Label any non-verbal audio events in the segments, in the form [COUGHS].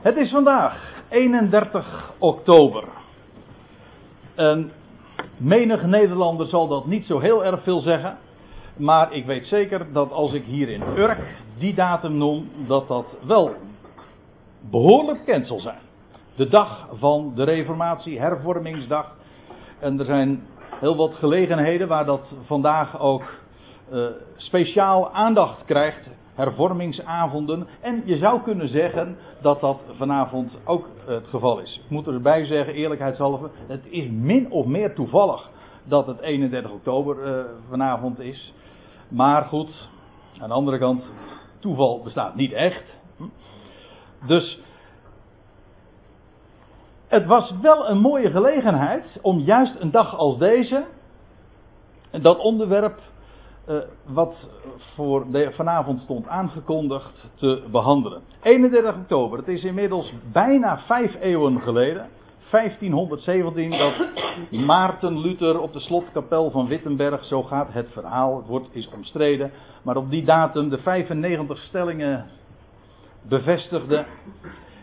Het is vandaag 31 oktober. En menig Nederlander zal dat niet zo heel erg veel zeggen. Maar ik weet zeker dat als ik hier in Urk die datum noem, dat dat wel behoorlijk bekend zal zijn. De dag van de Reformatie, hervormingsdag. En er zijn heel wat gelegenheden waar dat vandaag ook uh, speciaal aandacht krijgt hervormingsavonden. En je zou kunnen zeggen dat dat vanavond ook het geval is. Ik moet erbij zeggen, eerlijkheidshalve, het is min of meer toevallig dat het 31 oktober uh, vanavond is. Maar goed, aan de andere kant, toeval bestaat niet echt. Dus het was wel een mooie gelegenheid om juist een dag als deze, dat onderwerp uh, wat voor de, vanavond stond aangekondigd te behandelen. 31 oktober, het is inmiddels bijna vijf eeuwen geleden. 1517 dat [COUGHS] Maarten Luther op de slotkapel van Wittenberg, zo gaat het verhaal, het wordt, is omstreden, maar op die datum de 95 stellingen bevestigde,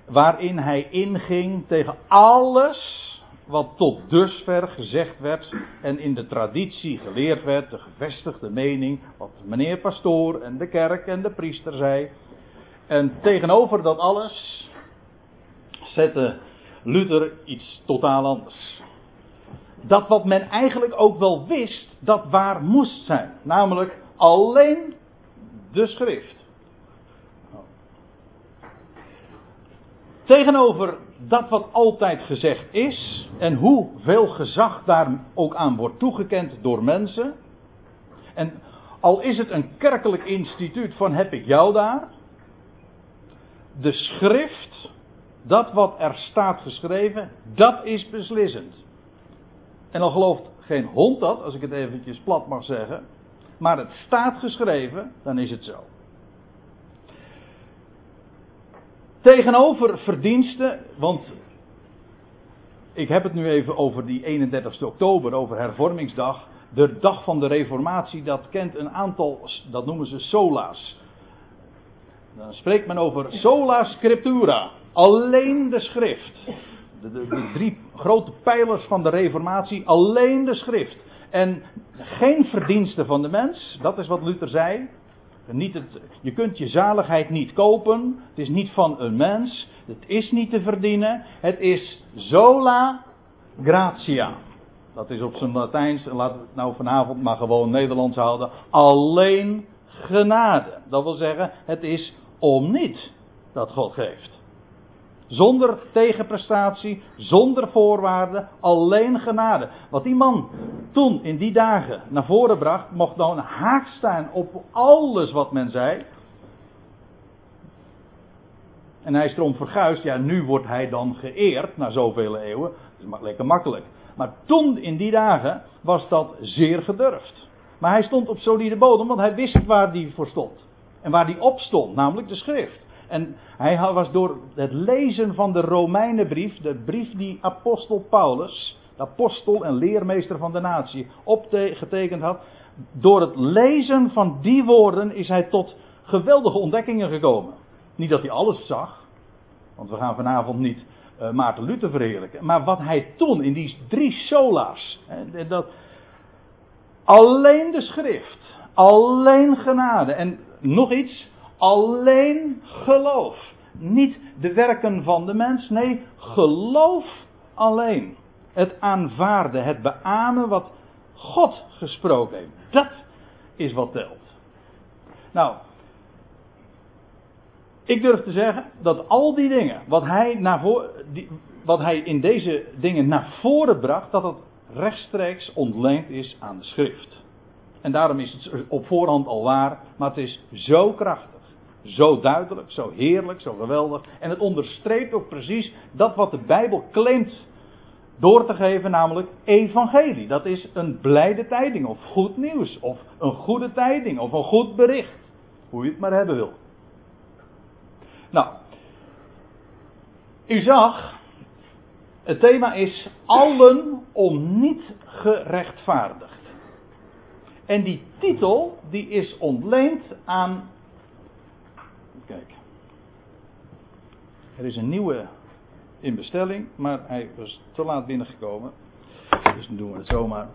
waarin hij inging tegen alles wat tot dusver gezegd werd en in de traditie geleerd werd, de gevestigde mening, wat meneer pastoor en de kerk en de priester zei. En tegenover dat alles zette Luther iets totaal anders. Dat wat men eigenlijk ook wel wist, dat waar moest zijn. Namelijk alleen de schrift. Tegenover dat wat altijd gezegd is en hoeveel gezag daar ook aan wordt toegekend door mensen. En al is het een kerkelijk instituut van heb ik jou daar. De schrift, dat wat er staat geschreven, dat is beslissend. En al gelooft geen hond dat, als ik het eventjes plat mag zeggen. Maar het staat geschreven, dan is het zo. Tegenover verdiensten, want ik heb het nu even over die 31 oktober, over hervormingsdag. De dag van de reformatie, dat kent een aantal, dat noemen ze sola's. Dan spreekt men over sola scriptura, alleen de schrift. De, de, de, drie grote pijlers van de reformatie, alleen de schrift. En geen verdiensten van de mens, dat is wat Luther zei. Je kunt je zaligheid niet kopen. Het is niet van een mens. Het is niet te verdienen. Het is sola gratia. Dat is op zijn Latijns. We het nou vanavond maar gewoon Nederlands houden. Alleen genade. Dat wil zeggen, het is om niet dat God geeft. Zonder tegenprestatie, zonder voorwaarden, alleen genade. Wat die man toen in die dagen naar voren bracht, mocht een haak staan op alles wat men zei. En hij is erom verguisd, ja nu wordt hij dan geëerd na zoveel eeuwen. Dat is lekker makkelijk. Maar toen in die dagen was dat zeer gedurfd. Maar hij stond op solide bodem, want hij wist waar hij voor stond. En waar hij op stond, namelijk de schrift. En hij was door het lezen van de Romeinenbrief, de brief die apostel Paulus, de apostel en leermeester van de natie, opgetekend had. Door het lezen van die woorden is hij tot geweldige ontdekkingen gekomen. Niet dat hij alles zag, want we gaan vanavond niet uh, Maarten Luther verheerlijken. Maar wat hij toen in die drie sola's, dat, alleen de schrift, alleen genade en nog iets, Alleen geloof. Niet de werken van de mens, nee, geloof alleen. Het aanvaarden, het beamen wat God gesproken heeft. Dat is wat telt. Nou, ik durf te zeggen dat al die dingen, wat hij, naar wat hij in deze dingen naar voren bracht, dat het rechtstreeks ontleend is aan de schrift. En daarom is het op voorhand al waar, maar het is zo krachtig. Zo duidelijk, zo heerlijk, zo geweldig. En het onderstreept ook precies dat wat de Bijbel claimt door te geven, namelijk evangelie. Dat is een blijde tijding of goed nieuws of een goede tijding of een goed bericht. Hoe je het maar hebben wil. Nou, u zag, het thema is allen om niet gerechtvaardigd. En die titel die is ontleend aan Kijk. Er is een nieuwe in bestelling, maar hij was te laat binnengekomen. Dus doen we het zomaar.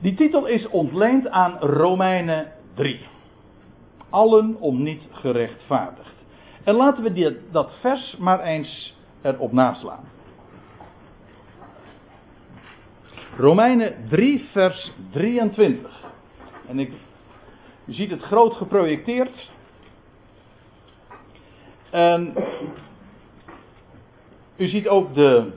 Die titel is ontleend aan Romeinen 3. Allen om niet gerechtvaardigd. En laten we die, dat vers maar eens erop naslaan. Romeinen 3, vers 23. En ik, u ziet het groot geprojecteerd. En u ziet ook de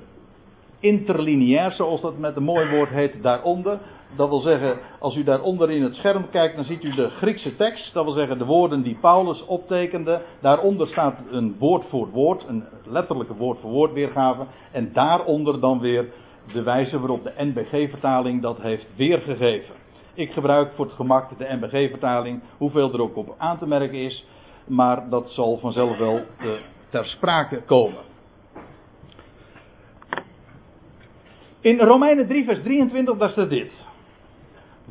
interlineair, zoals dat met een mooi woord heet, daaronder. Dat wil zeggen, als u daaronder in het scherm kijkt, dan ziet u de Griekse tekst. Dat wil zeggen, de woorden die Paulus optekende. Daaronder staat een woord voor woord, een letterlijke woord voor woord weergave. En daaronder dan weer de wijze waarop de NBG-vertaling dat heeft weergegeven. Ik gebruik voor het gemak de NBG-vertaling, hoeveel er ook op aan te merken is. Maar dat zal vanzelf wel ter sprake komen. In Romeinen 3, vers 23, daar staat dit.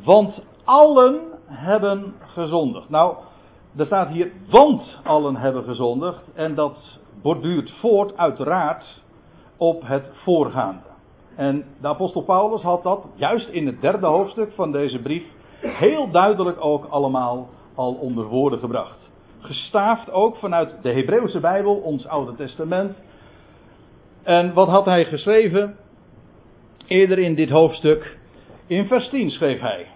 Want allen hebben gezondigd. Nou, er staat hier, want allen hebben gezondigd. En dat borduurt voort, uiteraard, op het voorgaande. En de apostel Paulus had dat, juist in het derde hoofdstuk van deze brief, heel duidelijk ook allemaal al onder woorden gebracht. Gestaafd ook vanuit de Hebreeuwse Bijbel, ons Oude Testament. En wat had hij geschreven? Eerder in dit hoofdstuk, in vers 10 schreef hij.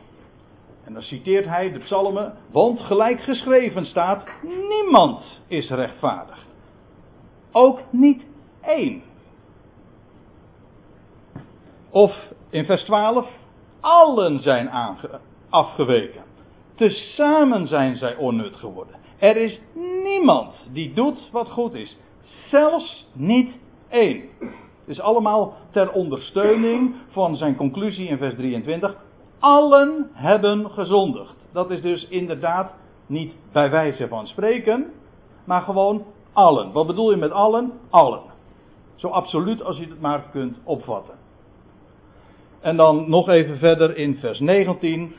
En dan citeert hij de psalmen, want gelijk geschreven staat, niemand is rechtvaardig. Ook niet één. Of in vers 12, allen zijn afgeweken. Tezamen zijn zij onnut geworden. Er is niemand die doet wat goed is. Zelfs niet één. Dus allemaal ter ondersteuning van zijn conclusie in vers 23. Allen hebben gezondigd. Dat is dus inderdaad niet bij wijze van spreken, maar gewoon allen. Wat bedoel je met allen? Allen. Zo absoluut als je het maar kunt opvatten. En dan nog even verder in vers 19.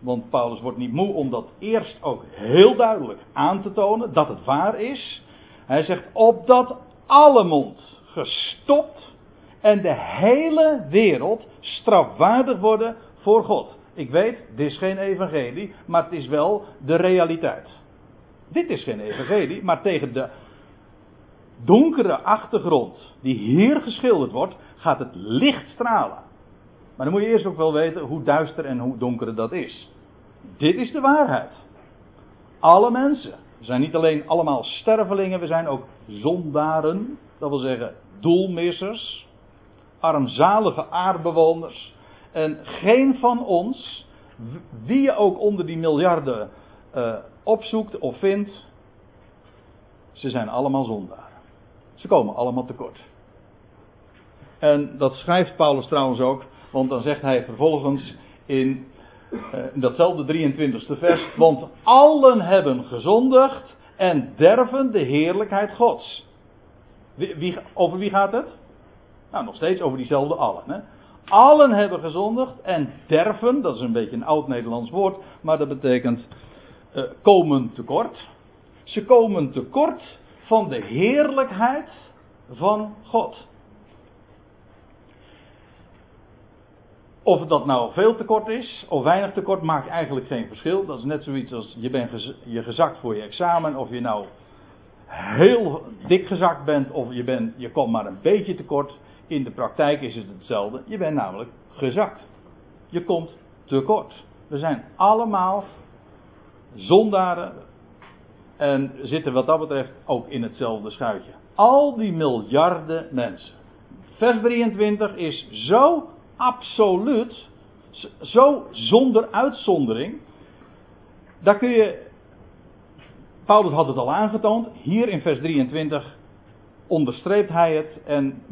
Want Paulus wordt niet moe om dat eerst ook heel duidelijk aan te tonen dat het waar is. Hij zegt opdat alle mond gestopt en de hele wereld strafwaardig worden voor God. Ik weet, dit is geen evangelie, maar het is wel de realiteit. Dit is geen evangelie, maar tegen de donkere achtergrond die hier geschilderd wordt, gaat het licht stralen. Maar dan moet je eerst ook wel weten hoe duister en hoe donker dat is. Dit is de waarheid. Alle mensen. Zijn niet alleen allemaal stervelingen, we zijn ook zondaren. Dat wil zeggen doelmissers, armzalige aardbewoners. En geen van ons, wie je ook onder die miljarden uh, opzoekt of vindt, ze zijn allemaal zondaren. Ze komen allemaal tekort. En dat schrijft Paulus trouwens ook, want dan zegt hij vervolgens in, in datzelfde 23e vers: Want allen hebben gezondigd en derven de heerlijkheid Gods. Wie, over wie gaat het? Nou, nog steeds over diezelfde allen. Hè? Allen hebben gezondigd en derven, dat is een beetje een oud Nederlands woord, maar dat betekent uh, komen tekort. Ze komen tekort van de heerlijkheid van God. Of dat nou veel tekort is of weinig tekort maakt eigenlijk geen verschil. Dat is net zoiets als je bent je gezakt voor je examen. Of je nou heel dik gezakt bent of je, bent, je komt maar een beetje tekort. In de praktijk is het hetzelfde. Je bent namelijk gezakt. Je komt tekort. We zijn allemaal zondaren en zitten wat dat betreft ook in hetzelfde schuitje. Al die miljarden mensen. Vers 23 is zo absoluut, zo zonder uitzondering. Daar kun je Paulus had het al aangetoond. Hier in vers 23 onderstreept hij het en,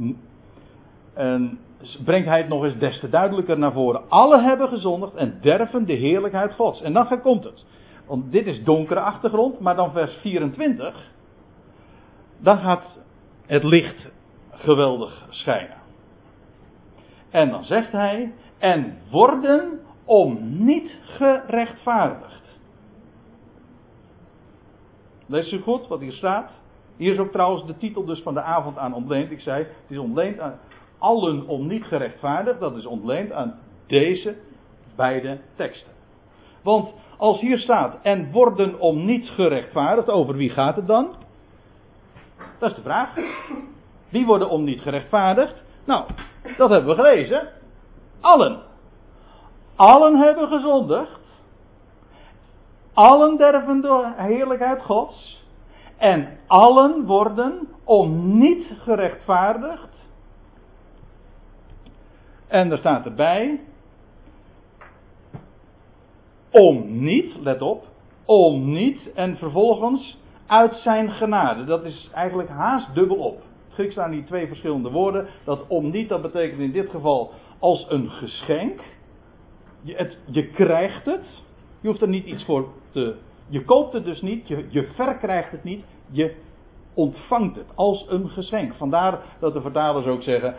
en brengt hij het nog eens des te duidelijker naar voren. Alle hebben gezondigd en derven de heerlijkheid Gods. En dan komt het. Want dit is donkere achtergrond, maar dan vers 24. Dan gaat het licht geweldig schijnen. En dan zegt hij, en worden om niet gerechtvaardigd. Lees u goed wat hier staat? Hier is ook trouwens de titel dus van de avond aan ontleend. Ik zei, het is ontleend aan allen om niet gerechtvaardigd. Dat is ontleend aan deze beide teksten. Want als hier staat en worden om niet gerechtvaardigd, over wie gaat het dan? Dat is de vraag. Wie worden om niet gerechtvaardigd? Nou, dat hebben we gelezen. Allen. Allen hebben gezondigd. Allen derven de heerlijkheid Gods. En allen worden om niet gerechtvaardigd. En er staat erbij. Om niet, let op. Om niet. En vervolgens uit zijn genade. Dat is eigenlijk haast dubbel op. Grieks staan die twee verschillende woorden. Dat om niet, dat betekent in dit geval als een geschenk. Je, het, je krijgt het. Je hoeft er niet iets voor te. Je koopt het dus niet. Je, je verkrijgt het niet. Je ontvangt het als een geschenk. Vandaar dat de vertalers ook zeggen.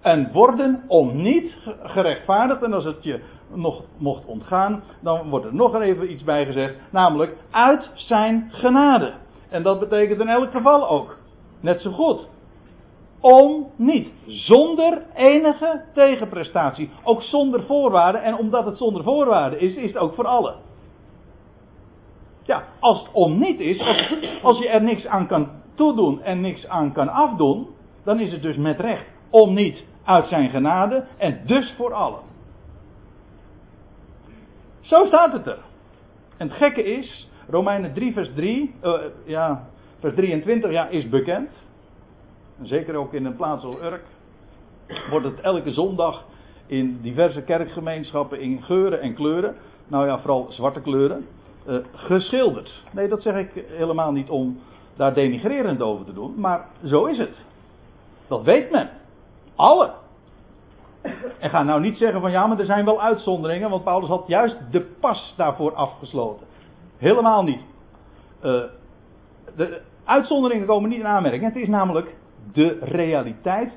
En worden om niet gerechtvaardigd. En als het je nog mocht ontgaan, dan wordt er nog even iets bij gezegd. Namelijk uit zijn genade. En dat betekent in elk geval ook. Net zo goed. Om niet. Zonder enige tegenprestatie. Ook zonder voorwaarden. En omdat het zonder voorwaarden is, is het ook voor allen. Ja, als het om niet is, als, je er niks aan kan toedoen en niks aan kan afdoen, dan is het dus met recht om niet uit zijn genade en dus voor allen. Zo staat het er. En het gekke is, Romeinen 3 vers 3, uh, eh, ja, vers 23 ja, is bekend. Zeker ook in een plaats als Urk. Wordt het elke zondag in diverse kerkgemeenschappen in geuren en kleuren. Nou ja, vooral zwarte kleuren. Uh, geschilderd. Nee, dat zeg ik helemaal niet om daar denigrerend over te doen. Maar zo is het. Dat weet men. Alle. En ga nou niet zeggen van ja, maar er zijn wel uitzonderingen, want Paulus had juist de pas daarvoor afgesloten. Helemaal niet. Uh, de uitzonderingen komen niet in aanmerking. Het is namelijk de realiteit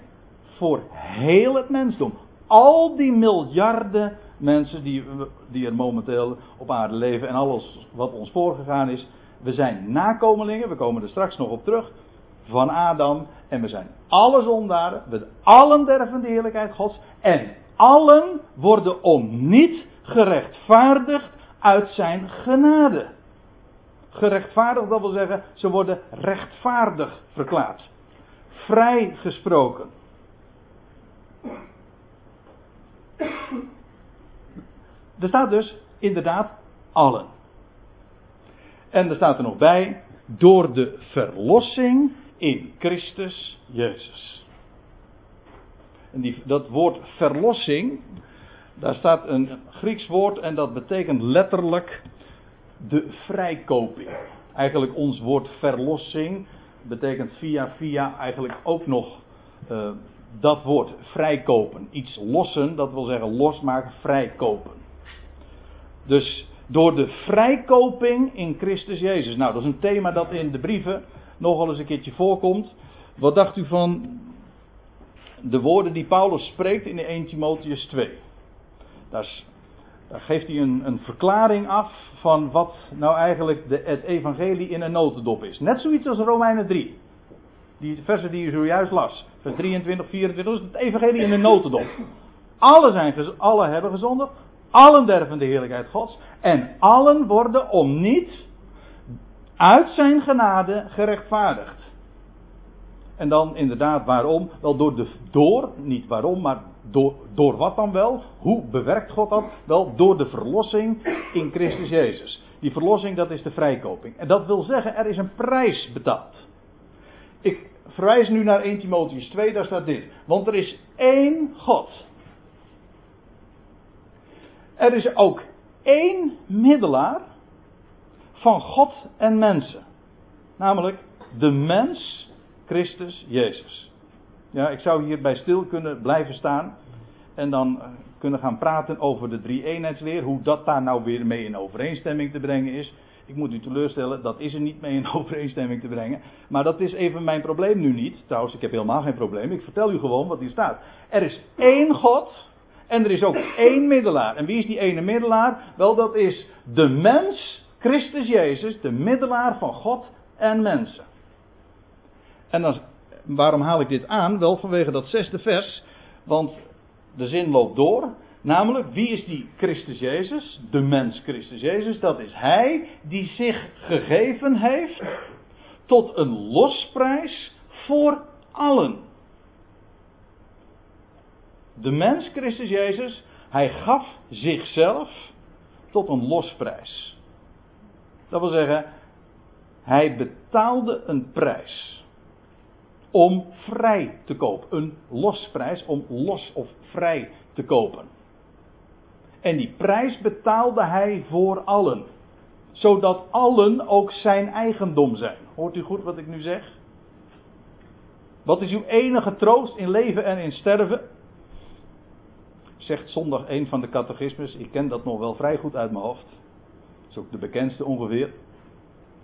voor heel het mensdom. Al die miljarden mensen die, die er momenteel op aarde leven en alles wat ons voorgegaan is. We zijn nakomelingen, we komen er straks nog op terug, van Adam. En we zijn alle zondaren, we allen derven de heerlijkheid Gods. En allen worden om niet gerechtvaardigd uit zijn genade. Gerechtvaardigd, dat wil zeggen, ze worden rechtvaardig verklaard vrijgesproken. Er staat dus inderdaad allen. En er staat er nog bij, door de verlossing in Christus Jezus. En die, dat woord verlossing, daar staat een Grieks woord en dat betekent letterlijk de vrijkoping. Eigenlijk ons woord verlossing betekent via via eigenlijk ook nog uh, dat woord vrijkopen. Iets lossen, dat wil zeggen losmaken, vrijkopen. Dus door de vrijkoping in Christus Jezus. Nou, dat is een thema dat in de brieven nogal eens een keertje voorkomt. Wat dacht u van de woorden die Paulus spreekt in de 1 Timotheus 2? Daar, geeft hij een, een, verklaring af van wat nou eigenlijk de, het evangelie in een notendop is. Net zoiets als Romeinen 3. Die versen die u zojuist las. Vers 23, 24, dat is het evangelie in een notendop. Alle, zijn, alle hebben gezondigd. Allen derven de heerlijkheid Gods. En allen worden om niet uit zijn genade gerechtvaardigd. En dan inderdaad waarom? Wel door de door, niet waarom, maar door, door wat dan wel? Hoe bewerkt God dat? Wel door de verlossing in Christus Jezus. Die verlossing dat is de vrijkoping. En dat wil zeggen, er is een prijs betaald. Ik verwijs nu naar 1 Timotheus 2, daar staat dit. Want er is één God. Er is ook één middelaar van God en mensen. Namelijk de mens Christus Jezus. Ja, ik zou hierbij stil kunnen blijven staan. En dan eh, kunnen gaan praten over de drie-eenheidsleer. Hoe dat daar nou weer mee in overeenstemming te brengen is. Ik moet u teleurstellen, dat is er niet mee in [LAUGHS] overeenstemming te brengen. Maar dat is even mijn probleem nu niet. Trouwens, ik heb helemaal geen probleem. Ik vertel u gewoon wat hier staat. Er is één God. En er is ook één middelaar. En wie is die ene middelaar? Wel, dat is de mens, Christus Jezus, de middelaar van God en mensen. En dan, waarom haal ik dit aan? Wel vanwege dat zesde vers. Want de zin loopt door. Namelijk, wie is die Christus Jezus? De mens Christus Jezus. Dat is Hij die zich gegeven heeft tot een losprijs voor allen. De mens Christus Jezus, Hij gaf zichzelf tot een losprijs. Dat wil zeggen, Hij betaalde een prijs om vrij te kopen. Een losprijs om los of vrij te kopen. En die prijs betaalde hij voor allen. Zodat allen ook zijn eigendom zijn. Hoort u goed wat ik nu zeg? Wat is uw enige troost in leven en in sterven? Zegt zondag een van de catechismes. Ik ken dat nog wel vrij goed uit mijn hoofd. Dat is ook de bekendste ongeveer.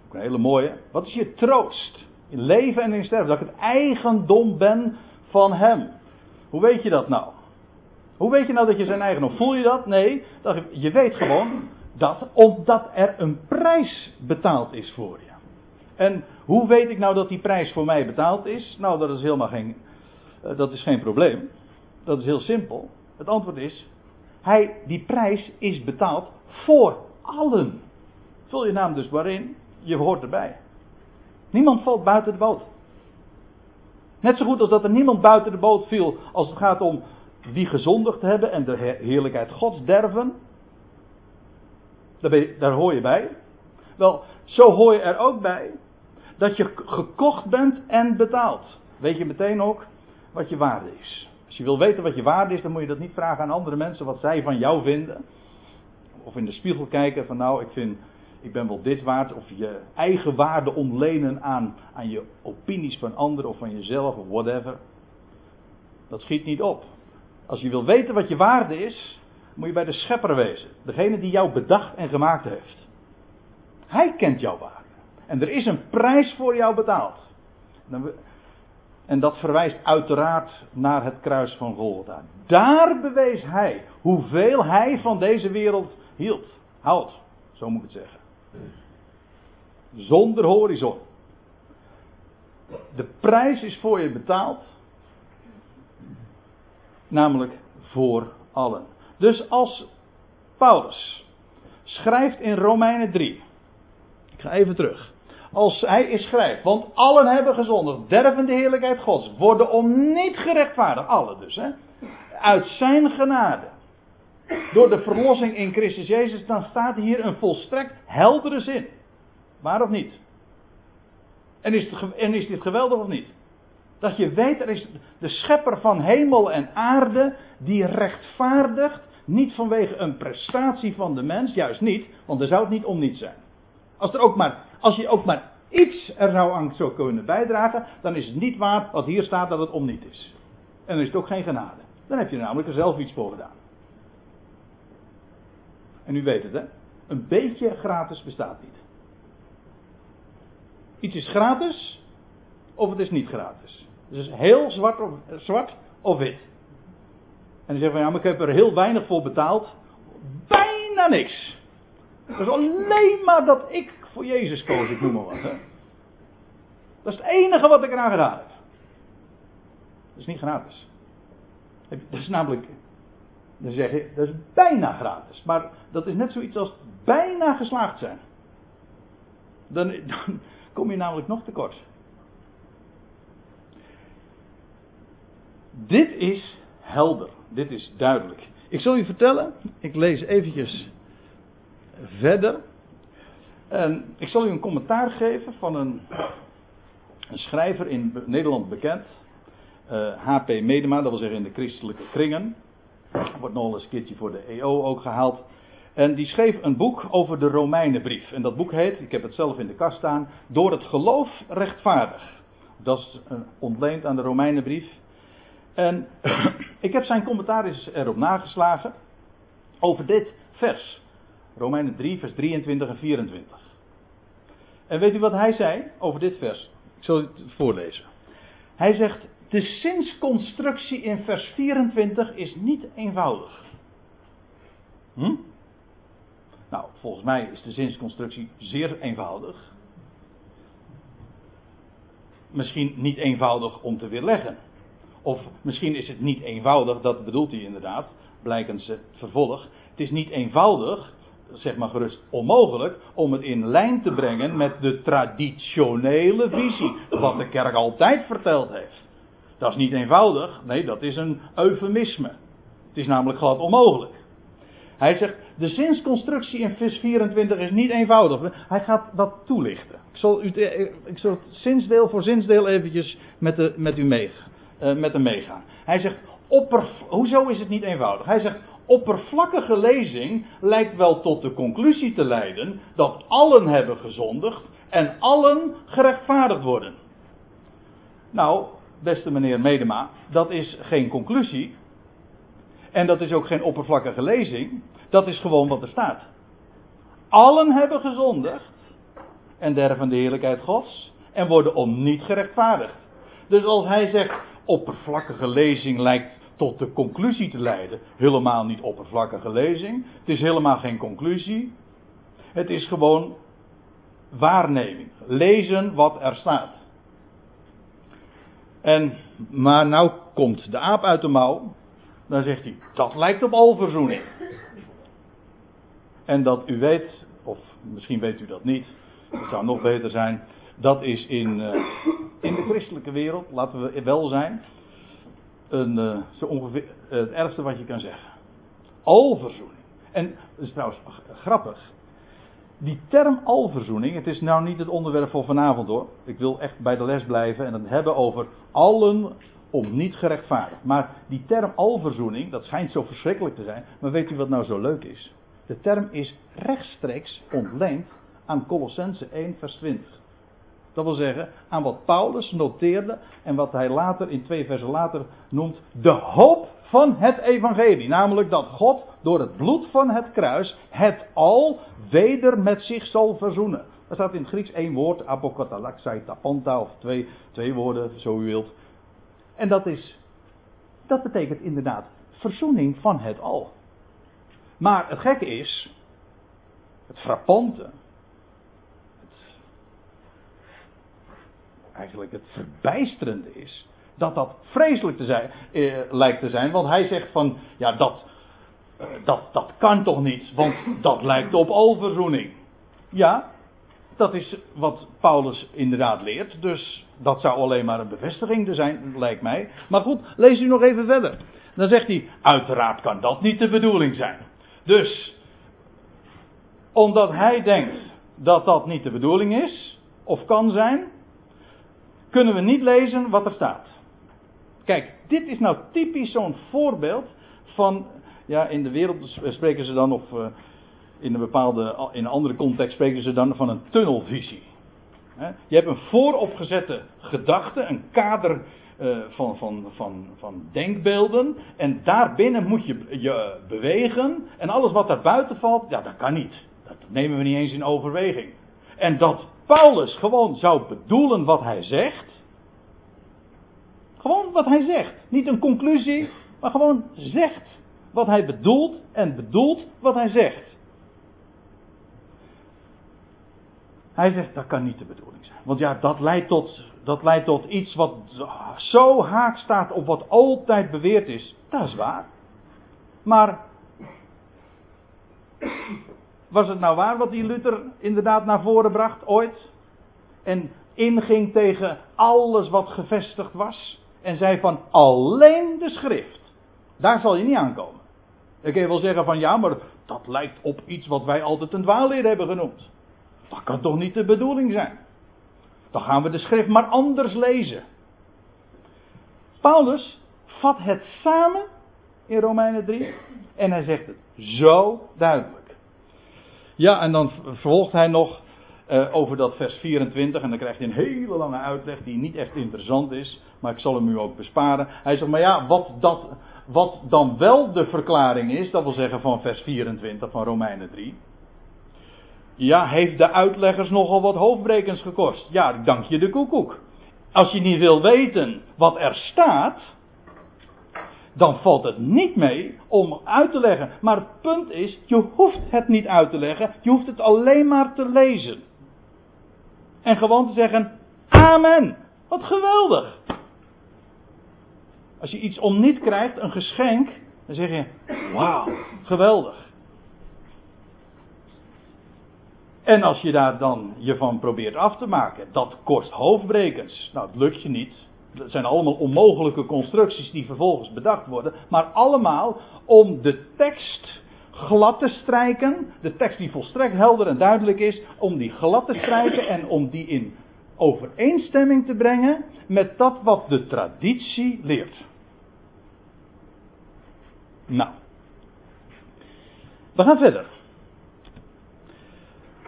Ook een hele mooie. Wat is je troost? In leven en in sterven. Dat ik het eigendom ben van hem. Hoe weet je dat nou? Hoe weet je nou dat je zijn eigendom? Voel je dat? Nee. Je weet gewoon dat omdat er een prijs betaald is voor je. En hoe weet ik nou dat die prijs voor mij betaald is? Nou, dat is helemaal geen, eh, dat is geen probleem. Dat is heel simpel. Het antwoord is, hij, die prijs is betaald voor allen. Vul je naam dus waarin, je hoort erbij. Niemand valt buiten de boot. Net zo goed als dat er niemand buiten de boot viel als het gaat om wie gezondigd hebben en de heerlijkheid Gods derven. Daar, daar hoor je bij. Wel, zo hoor je er ook bij dat je gekocht bent en betaald. Weet je meteen ook wat je waarde is. Als je wil weten wat je waarde is, dan moet je dat niet vragen aan andere mensen wat zij van jou vinden. Of in de spiegel kijken van nou, ik vind, ik ben wel dit waard. Of je eigen waarde ontlenen aan, aan je opinies van anderen of van jezelf of whatever. Dat schiet niet op. Als je wil weten wat je waarde is, moet je bij de schepper wezen. Degene die jou bedacht en gemaakt heeft. Hij kent jouw waarde. En er is een prijs voor jou betaald. En dat verwijst uiteraard naar het kruis van Golgotha. Daar bewees hij hoeveel hij van deze wereld hield. Houdt, zo moet ik het zeggen. Zonder horizon. De prijs is voor je betaald. Namelijk voor allen. Dus als Paulus schrijft in Romeinen 3. Ik ga even terug. Als hij schrijft, want allen hebben gezondigd, derven de heerlijkheid Gods, worden om niet gerechtvaardigd, alle dus, hè, uit zijn genade. Door de verlossing in Christus Jezus, dan staat hier een volstrekt heldere zin. Waar of niet? En is, het, en is dit geweldig of niet? Dat je weet, er is de schepper van hemel en aarde die rechtvaardigt, niet vanwege een prestatie van de mens, juist niet, want er zou het niet om niet zijn. Als, er ook maar, als je ook maar iets er zou aan zou kunnen bijdragen, dan is het niet waar wat hier staat dat het om niet is. En dan is het ook geen genade. Dan heb je er namelijk er zelf iets voor gedaan. En u weet het hè, een beetje gratis bestaat niet. Iets is gratis, of het is niet gratis. Dus heel zwart of, zwart of wit. En dan zeggen van ja, maar ik heb er heel weinig voor betaald. Bijna niks. Dat is alleen maar dat ik voor Jezus koos, ik noem maar wat. Dat is het enige wat ik eraan gedaan heb. Dat is niet gratis. Dat is namelijk, dan zeg je, dat is bijna gratis. Maar dat is net zoiets als bijna geslaagd zijn. Dan, dan kom je namelijk nog tekort. Dit is helder. Dit is duidelijk. Ik zal u vertellen, ik lees eventjes verder. En ik zal u een commentaar geven van een, een schrijver in Nederland bekend. H.P. Eh, Medema, dat wil zeggen in de christelijke kringen. Wordt nog eens een keertje voor de EO ook gehaald. En die schreef een boek over de Romeinenbrief. En dat boek heet, ik heb het zelf in de kast staan, Door het geloof rechtvaardig. Dat is ontleend aan de Romeinenbrief. En [CLEARS THROAT] ik heb zijn commentaar eens erop nageslagen over dit vers. Romeinen 3, vers 23 en 24. En weet u wat hij zei over dit vers? Ik zal het voorlezen. Hij zegt: De zinsconstructie in vers 24 is niet eenvoudig. Hm? Nou, volgens mij is de zinsconstructie zeer eenvoudig. misschien niet eenvoudig om te weerleggen. Of misschien is het niet eenvoudig, dat bedoelt hij inderdaad, blijkens het vervolg. Het is niet eenvoudig, zeg maar gerust onmogelijk, om het in lijn te brengen met de traditionele visie. Wat de kerk altijd verteld heeft. Dat is niet eenvoudig, nee, dat is een eufemisme. Het is namelijk glad onmogelijk. Hij zegt, de zinsconstructie in vers 24 is niet eenvoudig. Hij gaat dat toelichten. Ik zal, u, ik zal het zinsdeel voor zinsdeel eventjes met, de, met u uh, met hem meegaan. Hij zegt, opper, hoezo is het niet eenvoudig? Hij zegt, oppervlakkige lezing lijkt wel tot de conclusie te leiden dat allen hebben gezondigd en allen gerechtvaardigd worden. Nou, beste meneer Medema, dat is geen conclusie. En dat is ook geen oppervlakkige lezing. Dat is gewoon wat er staat. Allen hebben gezondigd en derven de heerlijkheid Gods en worden om niet gerechtvaardigd. Dus als hij zegt oppervlakkige lezing lijkt tot de conclusie te leiden, helemaal niet oppervlakkige lezing. Het is helemaal geen conclusie. Het is gewoon waarneming. Lezen wat er staat. En, maar nou komt de aap uit de mouw. Dan zegt hij, dat lijkt op alverzoening. En dat u weet, of misschien weet u dat niet, het zou nog beter zijn. Dat is in, uh, in de christelijke wereld, laten we wel zijn, een, uh, zo ongeveer het ergste wat je kan zeggen. Alverzoening. En dat is trouwens grappig. Die term alverzoening, het is nou niet het onderwerp voor vanavond hoor. Ik wil echt bij de les blijven en het hebben over allen om niet gerechtvaardigd. Maar die term alverzoening, dat schijnt zo verschrikkelijk te zijn. Maar weet u wat nou zo leuk is? De term is rechtstreeks ontleend aan Colossense 1 vers 20. Dat wil zeggen, aan wat Paulus noteerde en wat hij later in twee versen later noemt, de hoop van het evangelie. Namelijk dat God door het bloed van het kruis het al weder met zich zal verzoenen. Er staat in het Grieks één woord, apokatalaxai tapanta, of twee, twee woorden, zo u wilt. En dat is, dat betekent inderdaad verzoening van het al. Maar het gekke is, het frappante, eigenlijk het verbijsterende is, dat dat vreselijk te zijn, eh, lijkt te zijn. Want hij zegt van, ja dat, eh, dat, dat kan toch niet, want dat lijkt op alverzoening. Ja, dat is wat Paulus inderdaad leert, dus dat zou alleen maar een bevestiging zijn, lijkt mij. Maar goed, lees u nog even verder. Dan zegt hij, uiteraard kan dat niet de bedoeling zijn. Dus, omdat hij denkt dat dat niet de bedoeling is, of kan zijn, kunnen we niet lezen wat er staat. Kijk, dit is nou typisch zo'n voorbeeld van, ja, in de wereld spreken ze dan, of uh, in een bepaalde, in een andere context spreken ze dan van een tunnelvisie. Je hebt een vooropgezette gedachte, een kader uh, van, van, van, van denkbeelden. En daarbinnen moet je je bewegen. En alles wat daar buiten valt, ja, dat kan niet. Dat nemen we niet eens in overweging. En dat Paulus gewoon zou bedoelen wat hij zegt. Gewoon wat hij zegt. Niet een conclusie, maar gewoon zegt wat hij bedoelt en bedoelt wat hij zegt. Hij zegt dat kan niet de bedoeling zijn. Want ja, dat leidt tot, dat leidt tot iets wat zo haak staat op wat altijd beweerd is. Dat is waar. Maar was het nou waar wat die Luther inderdaad naar voren bracht ooit? En inging tegen alles wat gevestigd was? En zei van alleen de schrift. Daar zal je niet aankomen. Ik kan je wel zeggen van ja, maar dat lijkt op iets wat wij altijd een dwaalleer hebben genoemd. Dat kan toch niet de bedoeling zijn? Dan gaan we de schrift maar anders lezen. Paulus vat het samen in Romeinen 3 en hij zegt het zo duidelijk. Ja, en dan vervolgt hij nog uh, over dat vers 24 en dan krijgt hij een hele lange uitleg die niet echt interessant is, maar ik zal hem u ook besparen. Hij zegt, maar ja, wat, dat, wat dan wel de verklaring is, dat wil zeggen van vers 24 van Romeinen 3. Ja, heeft de uitleggers nogal wat hoofdbrekens gekost. Ja, dank je de koekoek. Als je niet wil weten wat er staat, dan valt het niet mee om uit te leggen. Maar het punt is, je hoeft het niet uit te leggen, je hoeft het alleen maar te lezen. En gewoon te zeggen, amen. Wat geweldig! Als je iets om niet krijgt, een geschenk, dan zeg je: Wauw, geweldig. En als je daar dan je van probeert af te maken, dat kost hoofdbrekens. Nou, het lukt je niet. Dat zijn allemaal onmogelijke constructies die vervolgens bedacht worden. Maar allemaal om de tekst glad te strijken. De tekst die volstrekt helder en duidelijk is. Om die glad te strijken en om die in overeenstemming te brengen met dat wat de traditie leert. Nou. We gaan verder.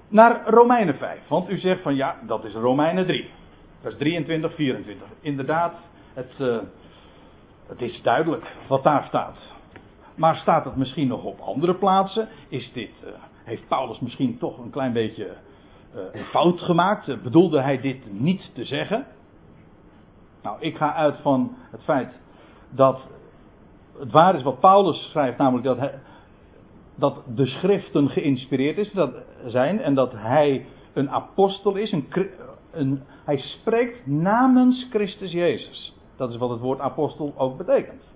Naar Romeinen 5. Want u zegt van ja, dat is Romeinen 3. Vers 23, 24. Inderdaad, het, uh, het is duidelijk wat daar staat. Maar staat het misschien nog op andere plaatsen? Is dit, uh, heeft Paulus misschien toch een klein beetje uh, een fout gemaakt? bedoelde hij dit niet te zeggen? Nou, ik ga uit van het feit dat het waar is wat Paulus schrijft, namelijk dat, dat de schriften geïnspireerd is, dat zijn en dat hij een apostel is, een, een, hij spreekt namens Christus Jezus. Dat is wat het woord apostel ook betekent.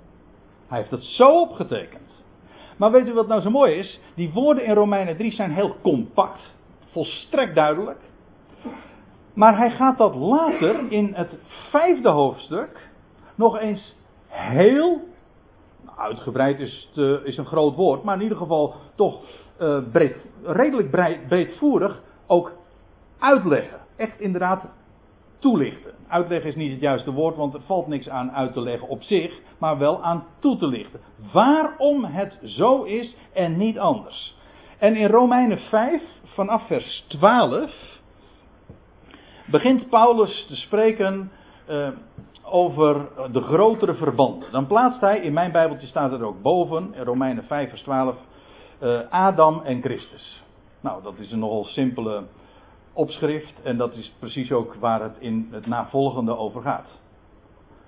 Hij heeft het zo opgetekend. Maar weet u wat nou zo mooi is? Die woorden in Romeinen 3 zijn heel compact, volstrekt duidelijk. Maar hij gaat dat later in het vijfde hoofdstuk nog eens heel uitgebreid is, te, is een groot woord, maar in ieder geval toch uh, breed, redelijk breed, breedvoerig ook uitleggen. Echt inderdaad toelichten. Uitleggen is niet het juiste woord, want er valt niks aan uit te leggen op zich, maar wel aan toe te lichten. Waarom het zo is en niet anders. En in Romeinen 5, vanaf vers 12, begint Paulus te spreken uh, over de grotere verbanden. Dan plaatst hij, in mijn Bijbeltje staat er ook boven, in Romeinen 5 vers 12, uh, Adam en Christus. Nou, dat is een nogal simpele opschrift en dat is precies ook waar het in het navolgende over gaat.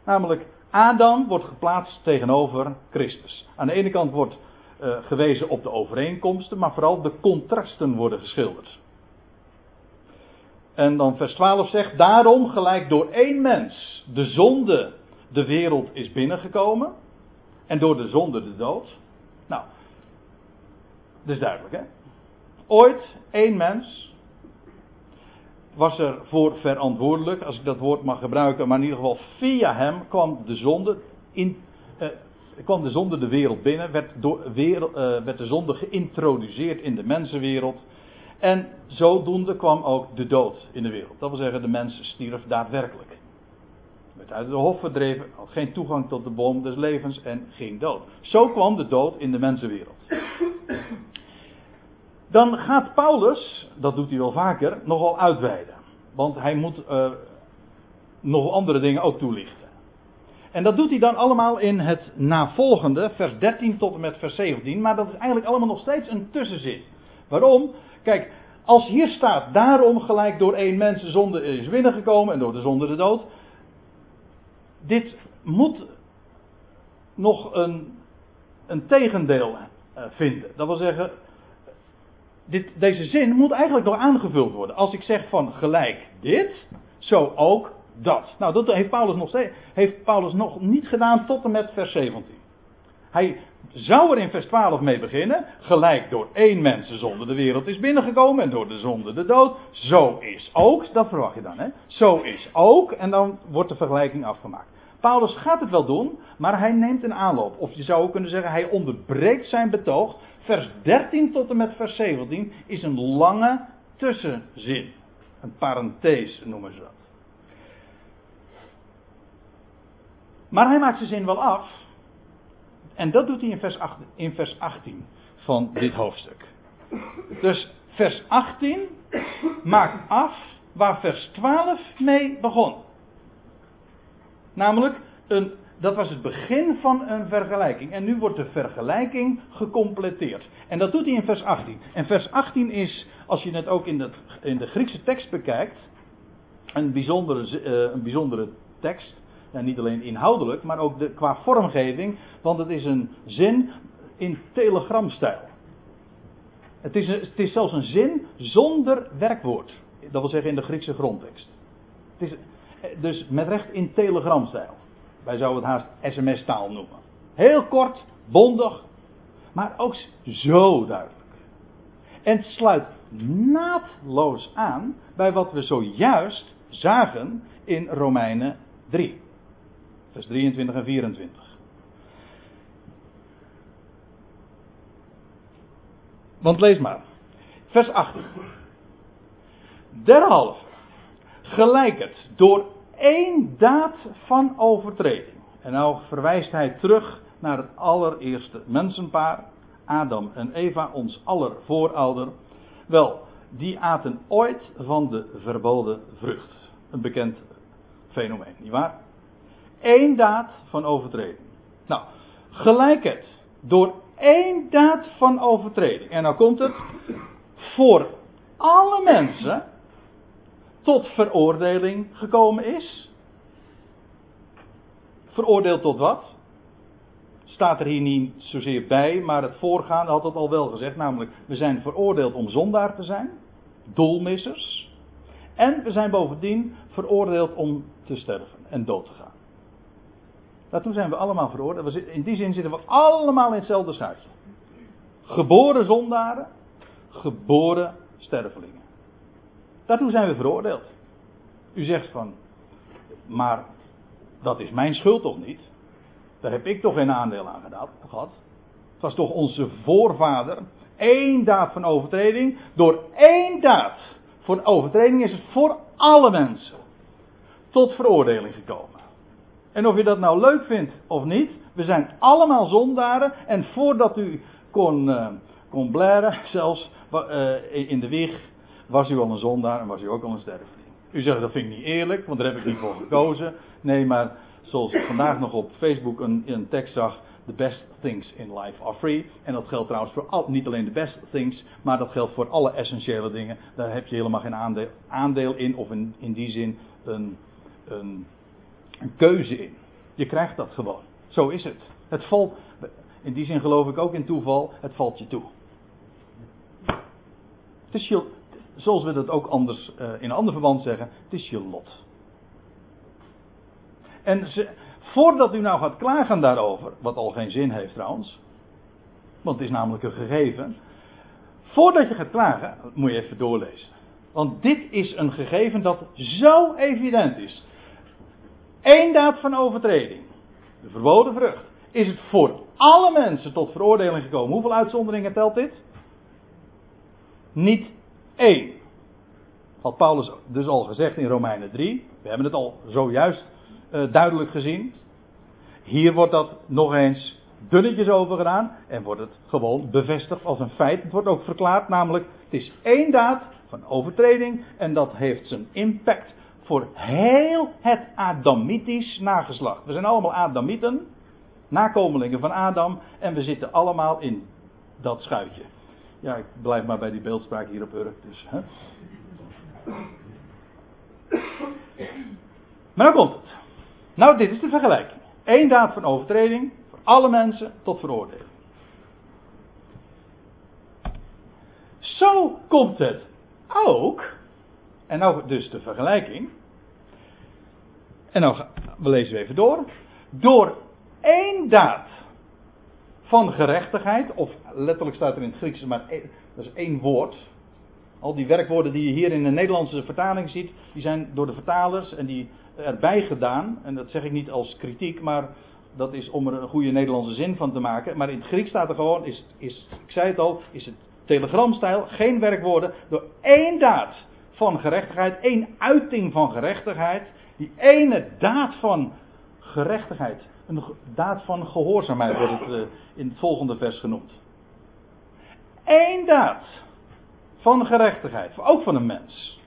Namelijk, Adam wordt geplaatst tegenover Christus. Aan de ene kant wordt uh, gewezen op de overeenkomsten, maar vooral de contrasten worden geschilderd. En dan vers 12 zegt, daarom gelijk door één mens de zonde de wereld is binnengekomen. En door de zonde de dood. Nou, dat is duidelijk hè. Ooit één mens was er voor verantwoordelijk, als ik dat woord mag gebruiken, maar in ieder geval via hem kwam de zonde in, eh, kwam de zonde de wereld binnen, werd, door, wereld, eh, werd de zonde geïntroduceerd in de mensenwereld. En zodoende kwam ook de dood in de wereld. Dat wil zeggen, de mens stierf daadwerkelijk. Werd uit de hof verdreven, had geen toegang tot de boom des levens en ging dood. Zo kwam de dood in de mensenwereld. Dan gaat Paulus, dat doet hij wel vaker, nogal uitweiden. Want hij moet uh, nog andere dingen ook toelichten. En dat doet hij dan allemaal in het navolgende, vers 13 tot en met vers 17. Maar dat is eigenlijk allemaal nog steeds een tussenzin. Waarom? Kijk, als hier staat, daarom gelijk door één mens de zonde is binnengekomen en door de zonde de dood. Dit moet nog een, een tegendeel uh, vinden. Dat wil zeggen, dit, deze zin moet eigenlijk nog aangevuld worden. Als ik zeg van gelijk dit, zo ook dat. Nou, dat heeft Paulus nog, heeft Paulus nog niet gedaan tot en met vers 17. Hij zou er in vers 12 mee beginnen. Gelijk door één mens de zonde de wereld is binnengekomen en door de zonde de dood. Zo is ook, dat verwacht je dan hè. Zo is ook en dan wordt de vergelijking afgemaakt. Paulus gaat het wel doen, maar hij neemt een aanloop. Of je zou ook kunnen zeggen, hij onderbreekt zijn betoog. Vers 13 tot en met vers 17 is een lange tussenzin. Een parenthese noemen ze dat. Maar hij maakt zijn zin wel af. En dat doet hij in vers, 8, in vers 18 van dit hoofdstuk. Dus vers 18 maakt af waar vers 12 mee begon. Namelijk, een, dat was het begin van een vergelijking. En nu wordt de vergelijking gecompleteerd. En dat doet hij in vers 18. En vers 18 is, als je het ook in de, in de Griekse tekst bekijkt, een bijzondere, uh, een bijzondere tekst. En niet alleen inhoudelijk, maar ook de, qua vormgeving. Want het is een zin in telegramstijl. Het is, het is zelfs een zin zonder werkwoord. Dat wil zeggen in de Griekse grondtekst. Het is, Dus met recht in telegramstijl. Wij zouden het haast sms-taal noemen. Heel kort, bondig, maar ook zo duidelijk. En het sluit naadloos aan bij wat we zojuist zagen in Romeinen 3, vers 23 en 24. Want lees maar. Vers 18. Derhalve, gelijk het, door één daad van overtreding. En nou verwijst hij terug naar het allereerste mensenpaar, Adam en Eva, ons aller voorouder. Wel, die aten ooit van de verboden vrucht. Een bekend fenomeen, nietwaar? Eén daad van overtreding. Nou, gelijk het, door één daad van overtreding. En nou komt het voor alle mensen tot veroordeling gekomen is. Veroordeeld tot wat? Staat er hier niet zozeer bij, maar het voorgaande had het al wel gezegd. Namelijk, we zijn veroordeeld om zondaar te zijn. Doelmissers. En we zijn bovendien veroordeeld om te sterven en dood te gaan. Daartoe zijn we allemaal veroordeeld. In die zin zitten we allemaal in hetzelfde schuitje. Geboren zondaren, geboren stervelingen. Daartoe zijn we veroordeeld. U zegt van, maar dat is mijn schuld toch niet? Daar heb ik toch geen aandeel aan gehad. Het was toch onze voorvader. Eén daad van overtreding. Door één daad voor overtreding is het voor alle mensen tot veroordeling gekomen. En of je dat nou leuk vindt of niet, we zijn allemaal zondaren. En voordat u kon, uh, kon blaren, [LAUGHS] zelfs uh, in de wieg, was u al een zondaar en was u ook al een sterveling. U zegt dat vind ik niet eerlijk, want daar heb ik niet voor gekozen. Nee, maar zoals ik vandaag nog op Facebook een, een tekst zag. The best things in life are free. En dat geldt trouwens voor al, niet alleen de best things, maar dat geldt voor alle essentiële dingen. Daar heb je helemaal geen aandeel, in, of in, in die zin een, een een keuze in. Je krijgt dat gewoon. Zo is het. Het valt, in die zin geloof ik ook in toeval, het valt je toe. Het is je, zoals we dat ook anders uh, in een ander verband zeggen, het is je lot. En ze, voordat u nou gaat klagen daarover, wat al geen zin heeft trouwens, want het is namelijk een gegeven. Voordat je gaat klagen, moet je even doorlezen. Want dit is een gegeven dat zo evident is. Eén daad van overtreding. De verboden vrucht. Is het voor alle mensen tot veroordeling gekomen. Hoeveel uitzonderingen telt dit? Niet één. Had Paulus dus al gezegd in Romeinen 3. We hebben het al zojuist uh, duidelijk gezien. Hier wordt dat nog eens dunnetjes over gedaan. En wordt het gewoon bevestigd als een feit. Het wordt ook verklaard, namelijk het is één daad van overtreding. En dat heeft zijn impact voor heel het Adamitisch nageslacht. We zijn allemaal Adamieten, nakomelingen van Adam, en we zitten allemaal in dat schuitje. Ja, ik blijf maar bij die beeldspraak hier op Urk, dus. Hè. Maar dan komt het. Nou, dit is de vergelijking. Eén daad van overtreding voor alle mensen tot veroordeling. Zo komt het ook en nou dus de vergelijking. En nou, we lezen even door. Door één daad van gerechtigheid, of letterlijk staat er in het Grieks maar dat is één woord. Al die werkwoorden die je hier in de Nederlandse vertaling ziet, die zijn door de vertalers en die erbij gedaan. En dat zeg ik niet als kritiek, maar dat is om er een goede Nederlandse zin van te maken. Maar in het Grieks staat er gewoon, is, is, ik zei het al, is het telegramstijl, geen werkwoorden, door één daad van gerechtigheid, één uiting van gerechtigheid, die ene daad van gerechtigheid, een daad van gehoorzaamheid wordt het uh, in het volgende vers genoemd. Eén daad van gerechtigheid, ook van een mens.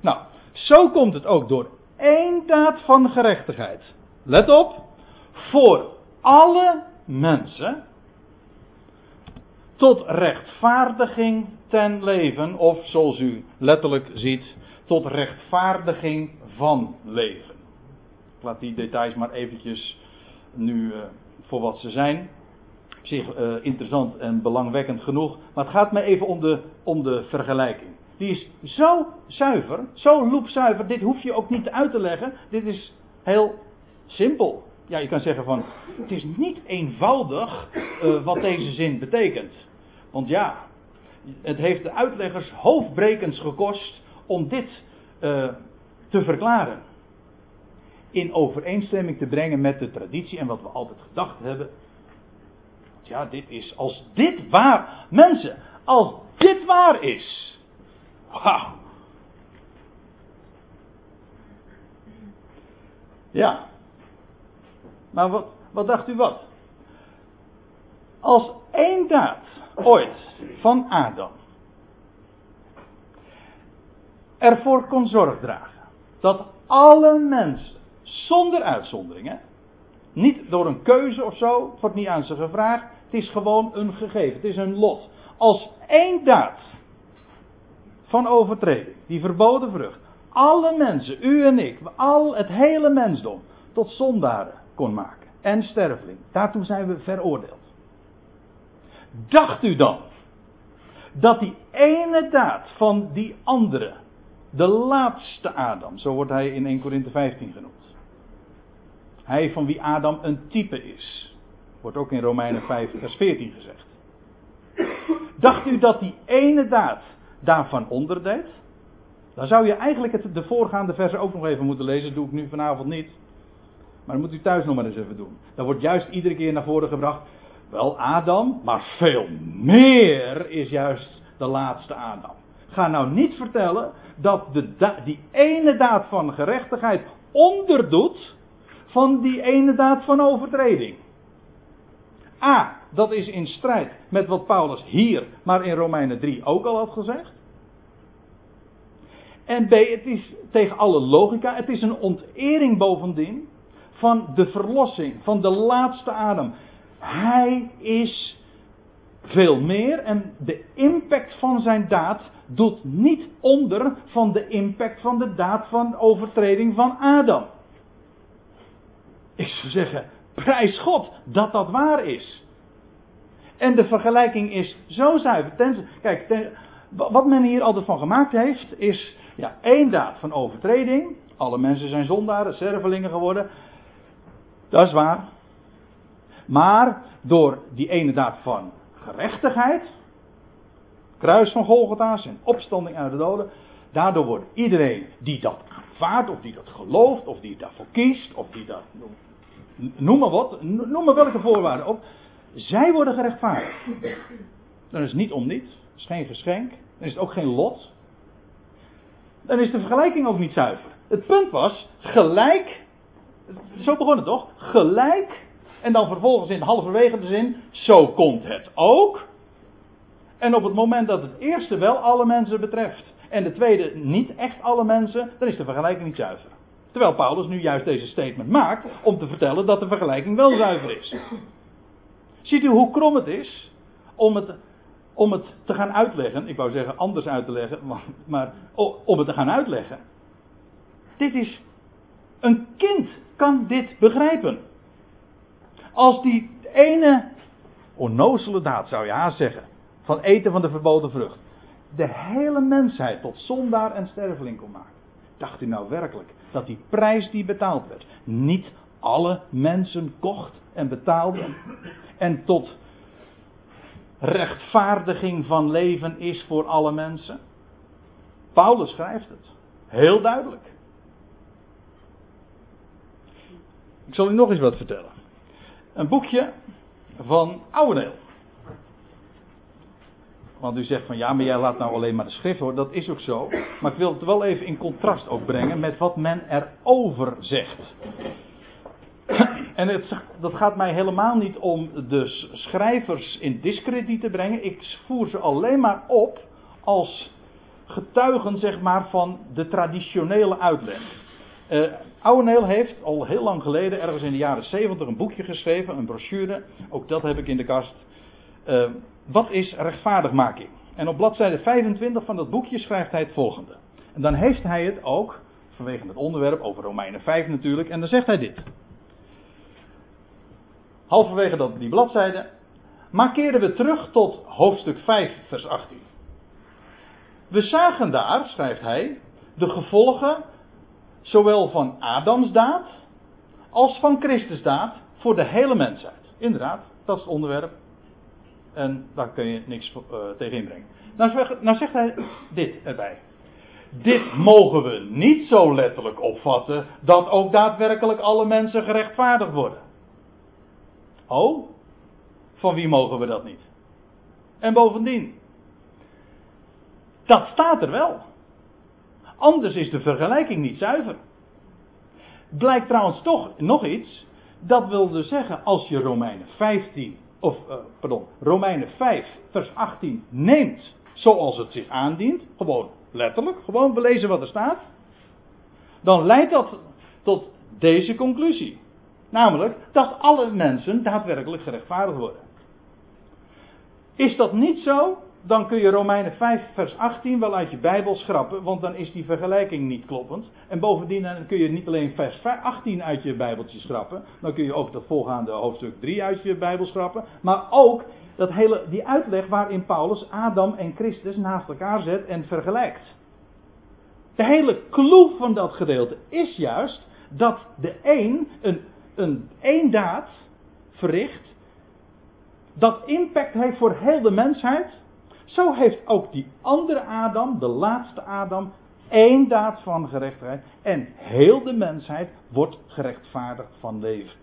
Nou, zo komt het ook door één daad van gerechtigheid. Let op, voor alle mensen tot rechtvaardiging ten leven, of zoals u letterlijk ziet, tot rechtvaardiging van leven. Ik laat die details maar eventjes nu uh, voor wat ze zijn. Op zich uh, interessant en belangwekkend genoeg. Maar het gaat me even om de, om de vergelijking. die is zo zuiver, zo loepzuiver. Dit hoef je ook niet uit te leggen. Dit is heel simpel. Ja, je kan zeggen van, het is niet eenvoudig uh, wat deze zin betekent. Want ja, het heeft de uitleggers hoofdbrekens gekost om dit te verklaren. In overeenstemming te brengen met de traditie en wat we altijd gedacht hebben. Ja, dit is, als dit waar, mensen, als dit waar is. Wauw. Ja. Maar wat, wat dacht u wat? Als één daad ooit van Adam ervoor kon zorg dragen dat alle mensen, zonder uitzonderingen, niet door een keuze of zo, het wordt niet aan ze gevraagd, het is gewoon een gegeven, het is een lot. Als één daad van overtreding, die verboden vrucht, alle mensen, u en ik, al het hele mensdom, tot zondaren kon maken. En sterveling. Daartoe zijn we veroordeeld. Dacht u dan dat die ene daad van die andere, de laatste Adam, zo wordt hij in 1 Korinthe 15 genoemd. Hij van wie Adam een type is. Wordt ook in Romeinen 5 vers 14 gezegd. Dacht u dat die ene daad daarvan onderdeed? Dan zou je eigenlijk het, de voorgaande versen ook nog even moeten lezen. Dat doe ik nu vanavond niet. Maar dat moet u thuis nog maar eens even doen. Dan wordt juist iedere keer naar voren gebracht. Wel Adam, maar veel meer is juist de laatste Adam. Ga nou niet vertellen dat de die ene daad van gerechtigheid onderdoet van die ene daad van overtreding. A, dat is in strijd met wat Paulus hier, maar in Romeinen 3 ook al had gezegd. En B, het is tegen alle logica, het is een ontering bovendien van de verlossing, van de laatste adem. Hij is veel meer en de impact van zijn daad doet niet onder van de impact van de daad van overtreding van Adam. Ik zou zeggen, prijs God dat dat waar is. En de vergelijking is zo zuiver. kijk, wat men hier altijd van gemaakt heeft, is ja, één daad van overtreding. Alle mensen zijn zondaren, zervelingen geworden. Dat is waar. Maar door die ene daad van gerechtigheid, kruis van Golgotha en opstanding uit de doden, daardoor wordt iedereen die dat aanvaardt, of die dat gelooft, of die daarvoor kiest, of die dat, noem maar wat, noem maar welke voorwaarden op, zij worden gerechtvaardigd. Dan is het niet om niet, is geen geschenk, dan is het ook geen lot. Dan is de vergelijking ook niet zuiver. Het punt was, gelijk zo begon het toch? Gelijk. En dan vervolgens in halverwege de zin, zo komt het ook. En op het moment dat het eerste wel alle mensen betreft. En de tweede niet echt alle mensen, dan is de vergelijking niet zuiver. Terwijl Paulus nu juist deze statement maakt om te vertellen dat de vergelijking wel zuiver is. Ziet u hoe krom het is om het, om het te gaan uitleggen. Ik wou zeggen anders uit te leggen, maar, maar om het te gaan uitleggen. Dit is een kind kan dit begrijpen. Als die ene onnozele daad, zou je haast zeggen, van eten van de verboden vrucht, de hele mensheid tot zondaar en sterveling kon maken. Dacht u nou werkelijk dat die prijs die betaald werd, niet alle mensen kocht en betaalde en tot rechtvaardiging van leven is voor alle mensen? Paulus schrijft het. Heel duidelijk. Ik zal u nog eens wat vertellen. Een boekje van Ouweneel. Want u zegt van ja, maar jij laat nou alleen maar de schrift horen. Dat is ook zo. Maar ik wil het wel even in contrast ook brengen met wat men erover zegt. En het, dat gaat mij helemaal niet om de schrijvers in discrediet te brengen. Ik voer ze alleen maar op als getuigen zeg maar, van de traditionele uitleg. Uh, Ouweneel heeft al heel lang geleden, ergens in de jaren 70, een boekje geschreven, een brochure. Ook dat heb ik in de kast. Uh, wat is rechtvaardigmaking? En op bladzijde 25 van dat boekje schrijft hij het volgende. En dan heeft hij het ook, vanwege het onderwerp, over Romeinen 5 natuurlijk, en dan zegt hij dit. Halverwege dat, die bladzijde. Maar keren we terug tot hoofdstuk 5, vers 18. We zagen daar, schrijft hij, de gevolgen zowel van Adams daad als van Christus daad voor de hele mensheid. Inderdaad, dat is het onderwerp. En daar kun je niks uh, tegen inbrengen. Nou, nou zegt hij dit erbij. Dit mogen we niet zo letterlijk opvatten dat ook daadwerkelijk alle mensen gerechtvaardigd worden. Oh, van wie mogen we dat niet? En bovendien, dat staat er wel. Anders is de vergelijking niet zuiver. Blijkt trouwens toch nog iets. Dat wil dus zeggen, als je Romeinen 15, of uh, pardon, Romeinen 5, vers 18 neemt zoals het zich aandient, gewoon letterlijk, gewoon belezen wat er staat, dan leidt dat tot deze conclusie. Namelijk dat alle mensen daadwerkelijk gerechtvaardigd worden. Is dat niet zo, dan kun je Romeinen 5, vers 18 wel uit je Bijbel schrappen, want dan is die vergelijking niet kloppend. En bovendien dan kun je niet alleen vers 18 uit je Bijbeltje schrappen, dan kun je ook dat volgaande hoofdstuk 3 uit je Bijbel schrappen, maar ook dat hele, die uitleg waarin Paulus Adam en Christus naast elkaar zet en vergelijkt. De hele clue van dat gedeelte is juist dat de een een, een één daad verricht, dat impact heeft voor heel de mensheid. Zo heeft ook die andere Adam, de laatste Adam, één daad van gerechtigheid. En heel de mensheid wordt gerechtvaardigd van leven.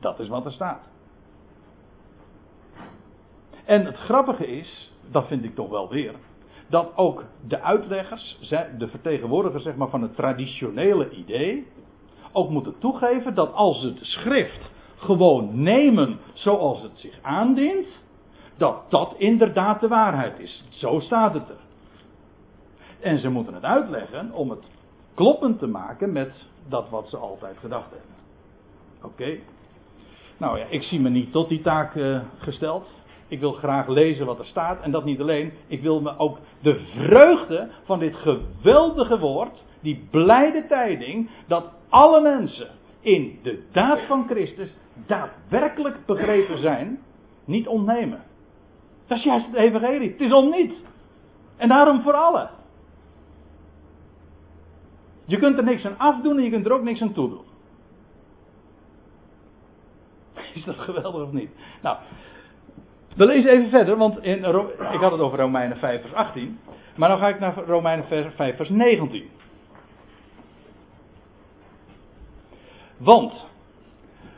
Dat is wat er staat. En het grappige is, dat vind ik toch wel weer, dat ook de uitleggers, de vertegenwoordigers zeg maar, van het traditionele idee, ook moeten toegeven dat als ze de schrift gewoon nemen zoals het zich aandient, dat dat inderdaad de waarheid is. Zo staat het er. En ze moeten het uitleggen om het kloppend te maken met dat wat ze altijd gedacht hebben. Oké. Nou ja, ik zie me niet tot die taak uh, gesteld. Ik wil graag lezen wat er staat. En dat niet alleen. Ik wil me ook de vreugde van dit geweldige woord. Die blijde tijding. Dat alle mensen in de daad van Christus daadwerkelijk begrepen zijn. Niet ontnemen. Dat is juist het evangelie. Het is om niet. En daarom voor allen. Je kunt er niks aan afdoen en je kunt er ook niks aan toedoen. [LAUGHS] Is dat geweldig of niet? Nou, we lezen even verder, want in, ik had het over Romeinen 5 vers 18. Maar dan ga ik naar Romeinen 5 vers 19. Want,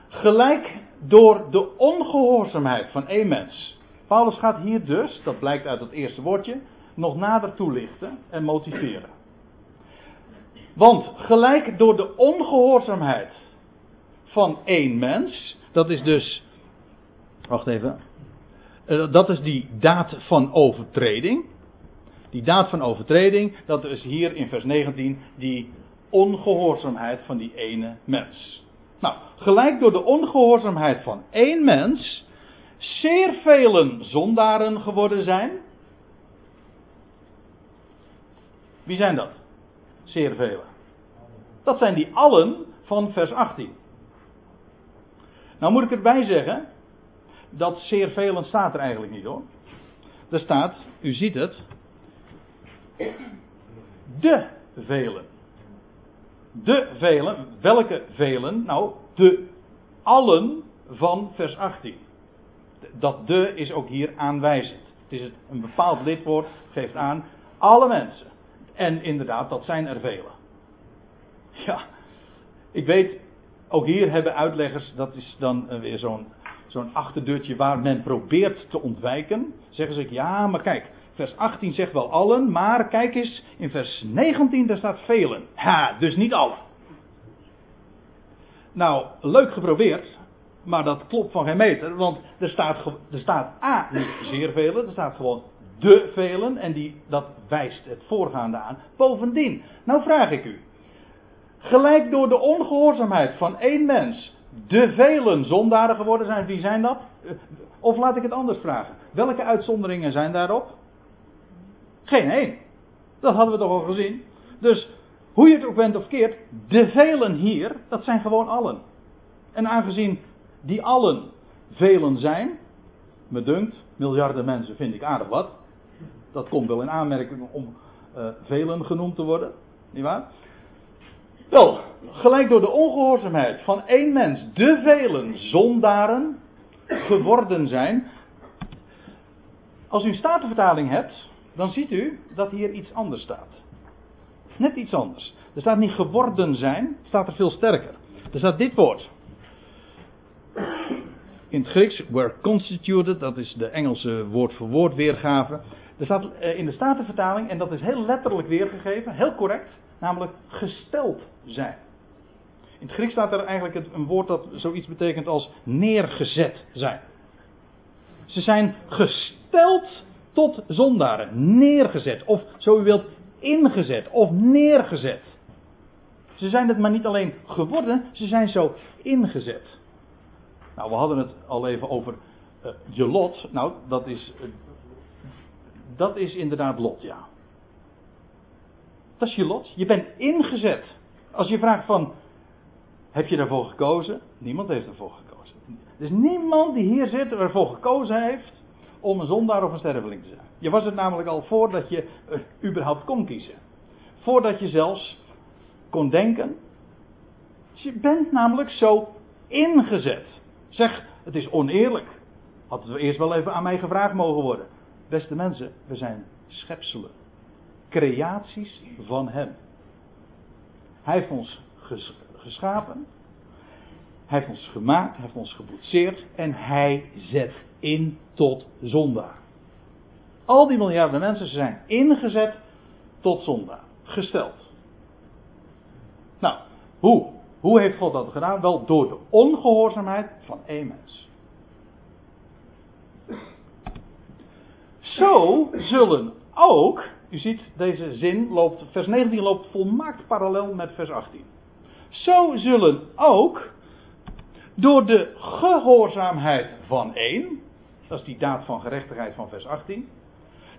gelijk door de ongehoorzaamheid van één mens. Paulus gaat hier dus, dat blijkt uit het eerste woordje, nog nader toelichten en motiveren. Want gelijk door de ongehoorzaamheid van één mens, dat is dus. Wacht even. Eh, dat is die daad van overtreding. Die daad van overtreding, dat is hier in vers 19 die ongehoorzaamheid van die ene mens. Nou, gelijk door de ongehoorzaamheid van één mens, zeer velen zondaren geworden zijn. Wie zijn dat? Zeer velen. Dat zijn die allen van vers 18. Nou moet ik erbij zeggen, dat zeer velen staat er eigenlijk niet hoor. Er staat, u ziet het, de velen. De velen, welke velen? Nou, de allen van vers 18. Dat de is ook hier aanwijzend. Het is een bepaald lidwoord, geeft aan alle mensen. En inderdaad, dat zijn er velen. Ja, ik weet, ook hier hebben uitleggers, dat is dan weer zo'n zo'n achterdeurtje waar men probeert te ontwijken. Zeggen ze, ja, maar kijk, vers 18 zegt wel allen, maar kijk eens, in vers 19 daar staat velen. Ha, dus niet allen. Nou, leuk geprobeerd, maar dat klopt van geen meter, want er staat, er staat A, niet zeer velen, er staat gewoon de velen en die, dat wijst het voorgaande aan. Bovendien, nou vraag ik u, gelijk door de ongehoorzaamheid van één mens de velen zondaren geworden zijn. Wie zijn dat? Of laat ik het anders vragen. Welke uitzonderingen zijn daarop? Geen één. Dat hadden we toch al gezien. Dus hoe je het ook bent of keert, de velen hier, dat zijn gewoon allen. En aangezien die allen velen zijn, me dunkt, miljarden mensen vind ik aardig wat. Dat komt wel in aanmerking om uh, velen genoemd te worden. Niet waar? Wel, gelijk door de ongehoorzaamheid van één mens de velen zondaren geworden zijn. Als u een statenvertaling hebt, dan ziet u dat hier iets anders staat. Net iets anders. Er staat niet geworden zijn, staat er veel sterker. Er staat dit woord. In het Grieks, were constituted, dat is de Engelse woord voor woord weergave. Er staat eh, in de Statenvertaling, en dat is heel letterlijk weergegeven, heel correct, namelijk gesteld zijn. In het Grieks staat er eigenlijk een woord dat zoiets betekent als neergezet zijn. Ze zijn gesteld tot zondaren, neergezet, of zo u wilt, ingezet of neergezet. Ze zijn het maar niet alleen geworden, ze zijn zo ingezet. Nou, we hadden het al even over uh, je lot. Nou, dat is, uh, dat is inderdaad lot, ja. Dat is je lot. Je bent ingezet. Als je vraagt van, heb je daarvoor gekozen? Niemand heeft ervoor gekozen. Er is niemand die hier zit ervoor gekozen heeft om een zondaar of een sterveling te zijn. Je was het namelijk al voordat je uh, überhaupt kon kiezen. Voordat je zelfs kon denken. Je bent namelijk zo ingezet. Zeg, het is oneerlijk. Had het eerst wel even aan mij gevraagd mogen worden. Beste mensen, we zijn schepselen. Creaties van Hem. Hij heeft ons geschapen. Hij heeft ons gemaakt, hij heeft ons geboetseerd en hij zet in tot zondaar. Al die miljarden mensen zijn ingezet tot zondaar. Gesteld. Nou, hoe? Hoe heeft God dat gedaan? Wel door de ongehoorzaamheid van één mens. Zo zullen ook, u ziet deze zin loopt, vers 19 loopt volmaakt parallel met vers 18. Zo zullen ook door de gehoorzaamheid van één, dat is die daad van gerechtigheid van vers 18,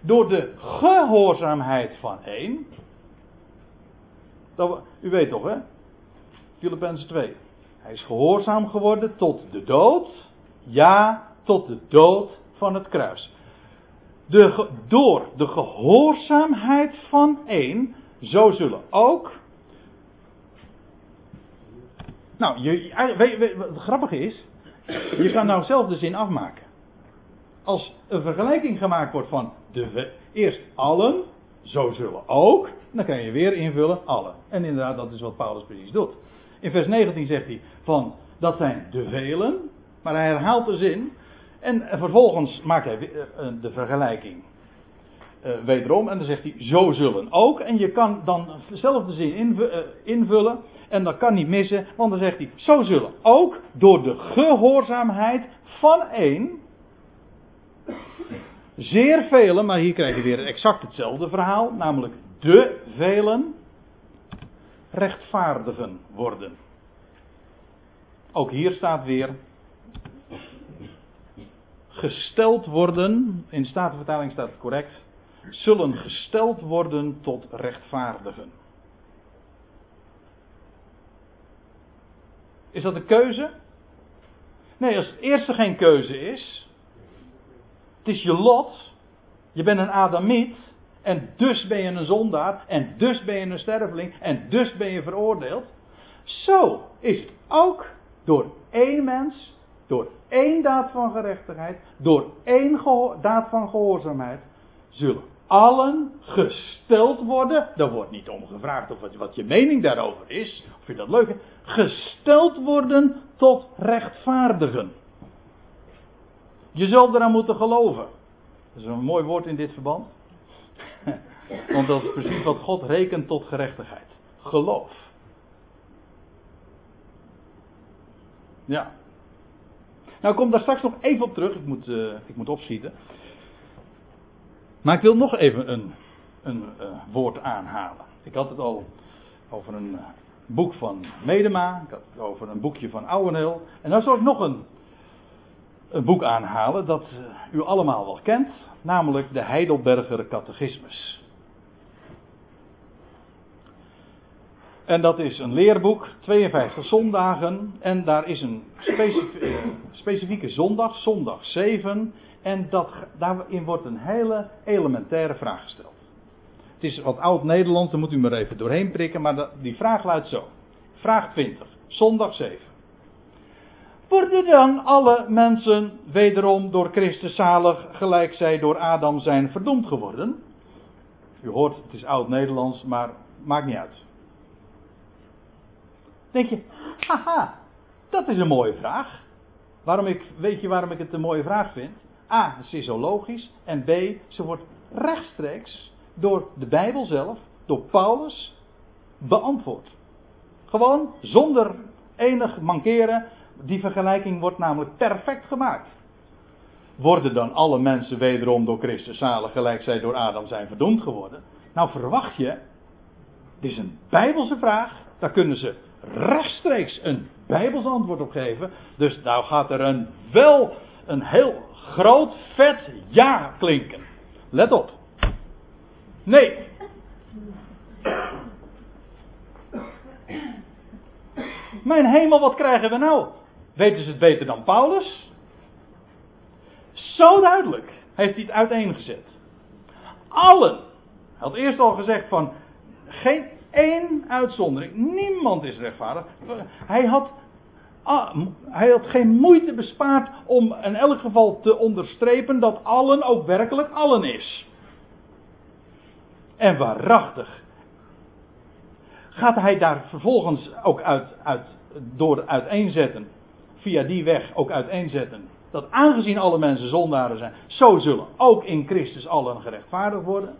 door de gehoorzaamheid van één, dat, u weet toch hè, Filippenzen 2. Hij is gehoorzaam geworden tot de dood. Ja, tot de dood van het kruis. De, door de gehoorzaamheid van één, zo zullen ook. Nou, je, het grappige is, je kan nou zelf de zin afmaken. Als een vergelijking gemaakt wordt van de, eerst allen, zo zullen ook, dan kan je weer invullen allen. En inderdaad, dat is wat Paulus precies doet. In vers 19 zegt hij van dat zijn de velen, maar hij herhaalt de zin. En vervolgens maakt hij eh, eh, de vergelijking. Uh, wederom en dan zegt hij zo zullen ook en je kan dan dezelfde zin invullen en dat kan niet missen, want dan zegt hij zo zullen ook door de gehoorzaamheid van één zeer velen, maar hier krijg je weer exact hetzelfde verhaal, namelijk de velen rechtvaardigen worden. Ook hier staat weer gesteld worden, in Statenvertaling staat het correct, zullen gesteld worden tot rechtvaardigen. Is dat een keuze? Nee, als het eerste geen keuze is, het is je lot, je bent een Adamiet, en dus ben je een zondaar. En dus ben je een sterveling. En dus ben je veroordeeld. Zo is het ook door één mens. Door één daad van gerechtigheid. Door één daad van gehoorzaamheid. Zullen allen gesteld worden. Daar wordt niet om gevraagd of wat, je mening daarover is. Of je dat leuk vindt. Gesteld worden tot rechtvaardigen. Je zult eraan moeten geloven. Dat is een mooi woord in dit verband. Want dat is precies wat God rekent tot gerechtigheid. Geloof. Ja. Nou, ik kom daar straks nog even op terug. Ik moet, uh, ik moet opschieten. Maar ik wil nog even een, een uh, woord aanhalen. Ik had het al over een uh, boek van Medema. Ik had het over een boekje van Ouweneel. En dan zal ik nog een, een boek aanhalen dat u allemaal wel kent. Namelijk de Heidelberger Catechismus. En dat is een leerboek, 52 zondagen. En daar is een specifieke zondag, zondag 7. En dat, daarin wordt een hele elementaire vraag gesteld. Het is wat oud-Nederlands, daar moet u maar even doorheen prikken. Maar die vraag luidt zo. Vraag 20, zondag 7. Worden dan alle mensen wederom door Christus zalig, gelijk zij door Adam zijn verdoemd geworden? U hoort, het is oud-Nederlands, maar maakt niet uit. Denk je, haha, dat is een mooie vraag. Waarom ik, weet je waarom ik het een mooie vraag vind? A, ze is zo logisch. En B, ze wordt rechtstreeks door de Bijbel zelf, door Paulus, beantwoord. Gewoon zonder enig mankeren. Die vergelijking wordt namelijk perfect gemaakt. Worden dan alle mensen wederom door Christus zalig, gelijk zij door Adam zijn verdoemd geworden? Nou verwacht je, dit is een Bijbelse vraag, daar kunnen ze rechtstreeks een Bijbels antwoord op geven. Dus nou gaat er een wel een heel groot vet ja klinken. Let op. Nee. Mijn hemel, wat krijgen we nou? Weten ze het beter dan Paulus? Zo duidelijk heeft hij het uiteengezet. Allen. Hij had eerst al gezegd van geen één uitzondering. Niemand is rechtvaardig. Hij had, ah, hij had geen moeite bespaard om in elk geval te onderstrepen dat allen ook werkelijk allen is. En waarachtig. Gaat hij daar vervolgens ook uit, uit, door uiteenzetten, via die weg ook uiteenzetten, dat aangezien alle mensen zondaren zijn, zo zullen ook in Christus allen gerechtvaardigd worden?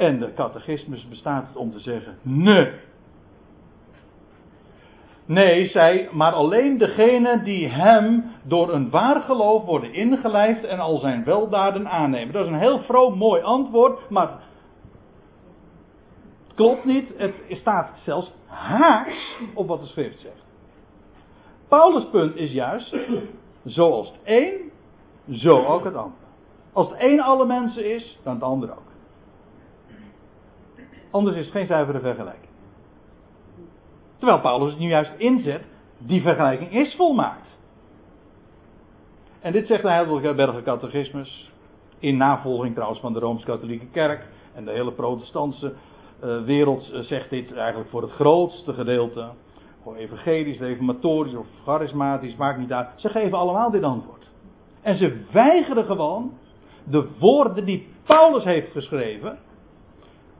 En de catechismus bestaat om te zeggen: nee. Nee, zij, maar alleen degene die hem door een waar geloof worden ingelijfd en al zijn weldaden aannemen. Dat is een heel vroom, mooi antwoord, maar het klopt niet. Het staat zelfs haaks op wat de schrift zegt. Paulus' punt is juist, zoals het een, zo ook het ander. Als het een alle mensen is, dan het ander ook. Anders is het geen zuivere vergelijking. Terwijl Paulus het nu juist inzet, die vergelijking is volmaakt. En dit zegt de Heidelberger Catechismus, in navolging trouwens van de Rooms-Katholieke Kerk en de hele protestantse uh, wereld uh, zegt dit eigenlijk voor het grootste gedeelte. Gewoon evangelisch, reformatorisch of charismatisch, maakt niet uit. Ze geven allemaal dit antwoord. En ze weigeren gewoon de woorden die Paulus heeft geschreven,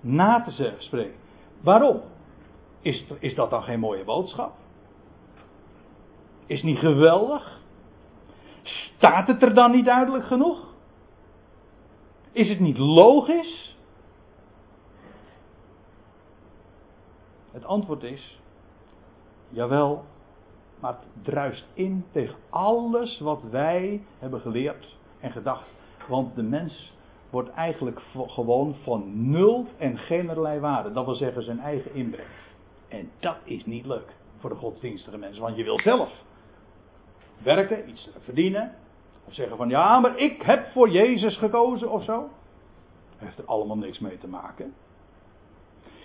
na te spreken. Waarom? Is, is dat dan geen mooie boodschap? Is niet geweldig? Staat het er dan niet duidelijk genoeg? Is het niet logisch? Het antwoord is: jawel, maar het druist in tegen alles wat wij hebben geleerd en gedacht. Want de mens wordt eigenlijk gewoon van nul en generlei waarde. Dat wil zeggen zijn eigen inbreng. En dat is niet leuk voor de godsdienstige mensen. Want je wil zelf werken, iets verdienen. Of zeggen van ja, maar ik heb voor Jezus gekozen of zo. Heeft er allemaal niks mee te maken.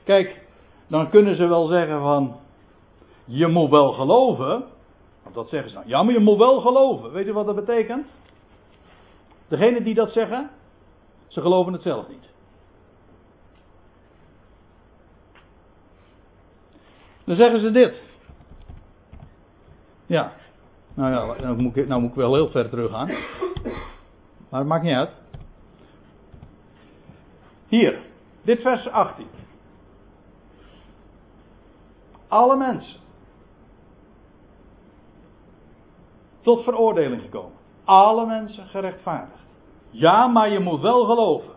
Kijk, dan kunnen ze wel zeggen van je moet wel geloven. Want dat zeggen ze dan. Ja, maar je moet wel geloven. Weet je wat dat betekent? Degene die dat zeggen, ze geloven het zelf niet. Dan zeggen ze dit. Ja. Nou ja, nou moet ik, nou moet ik wel heel ver terug gaan. Maar het maakt niet uit. Hier, dit vers 18. Alle mensen. Tot veroordeling gekomen. Alle mensen gerechtvaardigd. Ja, maar je moet wel geloven.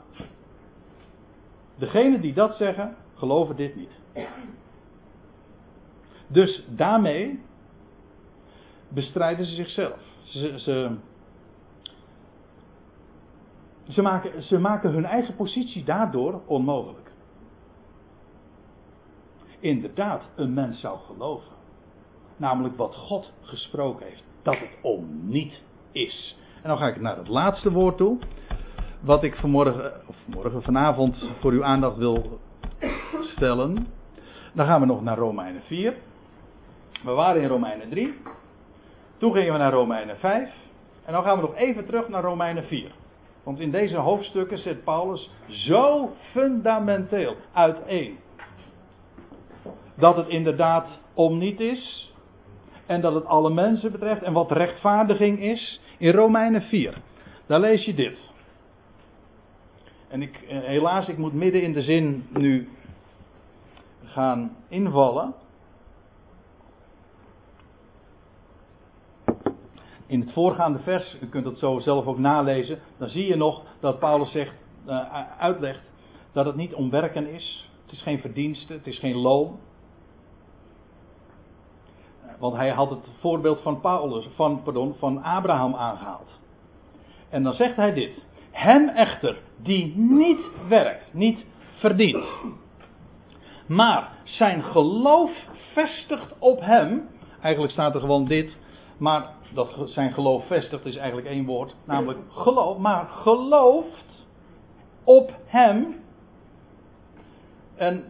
Degenen die dat zeggen, geloven dit niet. Dus daarmee bestrijden ze zichzelf. Ze, ze, ze, maken, ze maken hun eigen positie daardoor onmogelijk. Inderdaad, een mens zou geloven. Namelijk wat God gesproken heeft. Dat het om niet is. En dan ga ik naar het laatste woord toe. Wat ik vanmorgen, of morgen, vanavond voor uw aandacht wil stellen. Dan gaan we nog naar Romeinen 4. We waren in Romeinen 3. Toen gingen we naar Romeinen 5. En dan gaan we nog even terug naar Romeinen 4. Want in deze hoofdstukken zet Paulus zo fundamenteel uiteen. Dat het inderdaad om niet is. En dat het alle mensen betreft. En wat rechtvaardiging is. In Romeinen 4. Daar lees je dit. En ik, eh, helaas, ik moet midden in de zin nu gaan invallen. In het voorgaande vers, u kunt het zo zelf ook nalezen, dan zie je nog dat Paulus zegt, uh, uitlegt dat het niet om werken is. Het is geen verdienste, het is geen loon. Want hij had het voorbeeld van, Paulus, van, pardon, van Abraham aangehaald. En dan zegt hij dit. Hem echter die niet werkt, niet verdient. Maar zijn geloof vestigt op hem. Eigenlijk staat er gewoon dit. Maar dat zijn geloof vestigt is eigenlijk één woord. Namelijk geloof. Maar gelooft op hem. En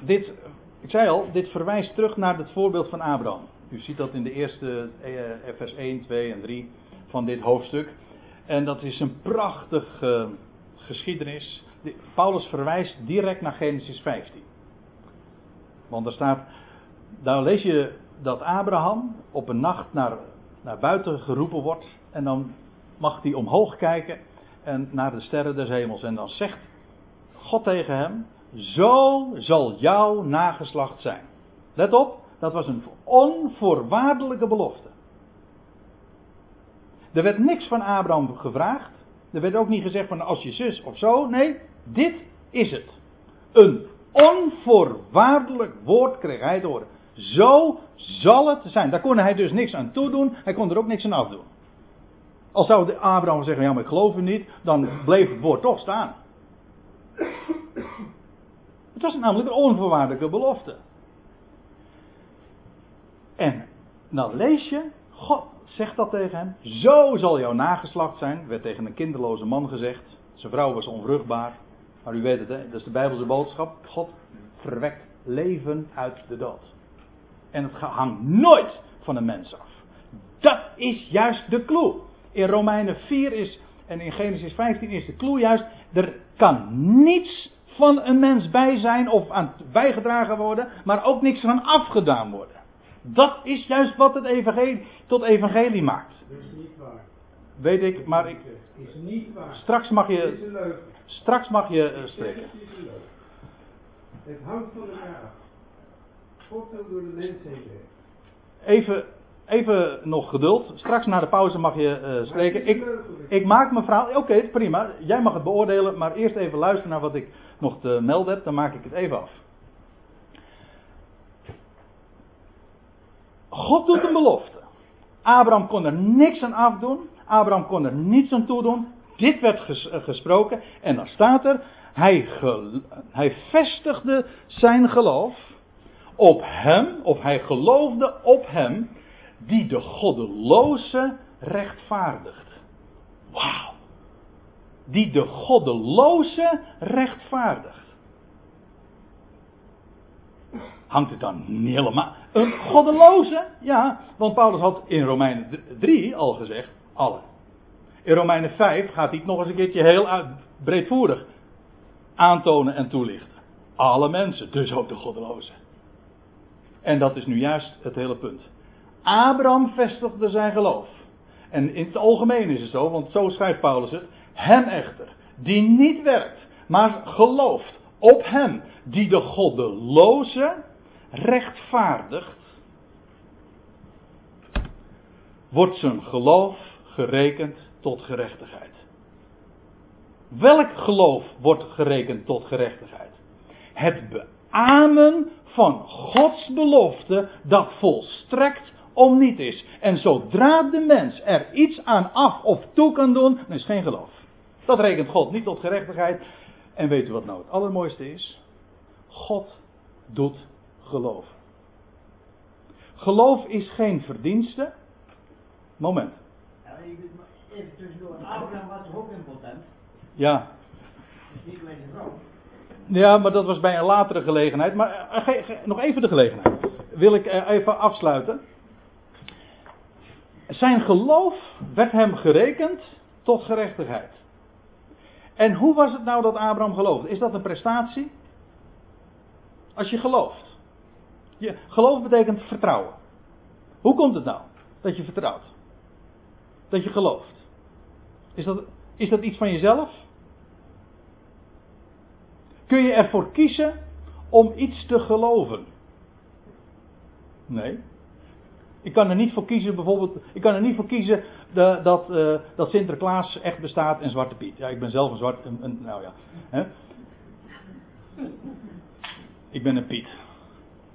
dit, ik zei al, dit verwijst terug naar het voorbeeld van Abraham. U ziet dat in de eerste eh, vers 1, 2 en 3 van dit hoofdstuk. En dat is een prachtige geschiedenis. Paulus verwijst direct naar Genesis 15. Want er staat, daar lees je dat Abraham op een nacht naar, naar buiten geroepen wordt. En dan mag hij omhoog kijken en naar de sterren des hemels. En dan zegt God tegen hem: Zo zal jouw nageslacht zijn. Let op, dat was een onvoorwaardelijke belofte. Er werd niks van Abraham gevraagd. Er werd ook niet gezegd van als je zus of zo. Nee, dit is het. Een onvoorwaardelijk woord kreeg hij door. Zo zal het zijn. Daar kon hij dus niks aan toedoen. Hij kon er ook niks aan afdoen. Als zou Abraham zeggen, ja maar ik geloof u niet. Dan bleef het woord toch staan. Het was namelijk een onvoorwaardelijke belofte. En dan lees je, God zegt dat tegen hem. Zo zal jouw nageslacht zijn. Werd tegen een kinderloze man gezegd. Zijn vrouw was onvruchtbaar. Maar u weet het, hè? dat is de Bijbelse boodschap. God verwekt leven uit de dood. En het hangt nooit van een mens af. Dat is juist de clue. In Romeinen 4 is, en in Genesis 15 is de clue juist, er kan niets van een mens bij zijn of aan bijgedragen worden, maar ook niks van afgedaan worden. Dat is juist wat het evangelie tot evangelie maakt. Dat is niet waar. Weet ik, maar ik. Is niet waar. Straks mag je, straks mag je eh, spreken. Het hangt van elkaar af. God door de mens. Even, even nog geduld. Straks na de pauze mag je eh, spreken. Ik, ik maak mijn verhaal. Oké, prima. Jij mag het beoordelen. Maar eerst even luisteren naar wat ik nog te melden. Dan maak ik het even af. God doet een belofte. Abraham kon er niks aan afdoen. Abraham kon er niets aan toedoen. Dit werd eh, gesproken. En dan staat er. Hij, hij vestigde zijn geloof op hem, of hij geloofde op hem, die de goddeloze rechtvaardigt. Wauw. Die de goddeloze rechtvaardigt. Hangt het dan niet helemaal. Een goddeloze? Ja, want Paulus had in Romeinen 3 al gezegd: alle. In Romeinen 5 gaat hij het nog eens een keertje heel breedvoerig aantonen en toelichten. Alle mensen, dus ook de goddeloze. En dat is nu juist het hele punt. Abraham vestigde zijn geloof. En in het algemeen is het zo, want zo schrijft Paulus het. Hem echter, die niet werkt, maar gelooft op hem, die de goddeloze rechtvaardigt, wordt zijn geloof gerekend tot gerechtigheid. Welk geloof wordt gerekend tot gerechtigheid? Het beamen van Gods belofte dat volstrekt om niet is. En zodra de mens er iets aan af of toe kan doen, dan is geen geloof. Dat rekent God niet tot gerechtigheid. En weet u wat nou het allermooiste is? God doet geloof. Geloof is geen verdienste. Moment. Even tussendoor. Abraham was toch ook impotent? Ja, Dus niet alleen zijn vrouw. Ja, maar dat was bij een latere gelegenheid. Maar eh, ge- ge- nog even de gelegenheid. Wil ik eh, even afsluiten. Zijn geloof werd hem gerekend tot gerechtigheid. En hoe was het nou dat Abraham geloofde? Is dat een prestatie? Als je gelooft. Je, geloof betekent vertrouwen. Hoe komt het nou dat je vertrouwt? Dat je gelooft. Is dat, is dat iets van jezelf? Kun je ervoor kiezen om iets te geloven? Nee. Ik kan er niet voor kiezen, bijvoorbeeld, ik kan er niet voor kiezen dat, uh, dat Sinterklaas echt bestaat en Zwarte Piet. Ja, ik ben zelf een zwart, een, nou ja. Hè? Ik ben een Piet.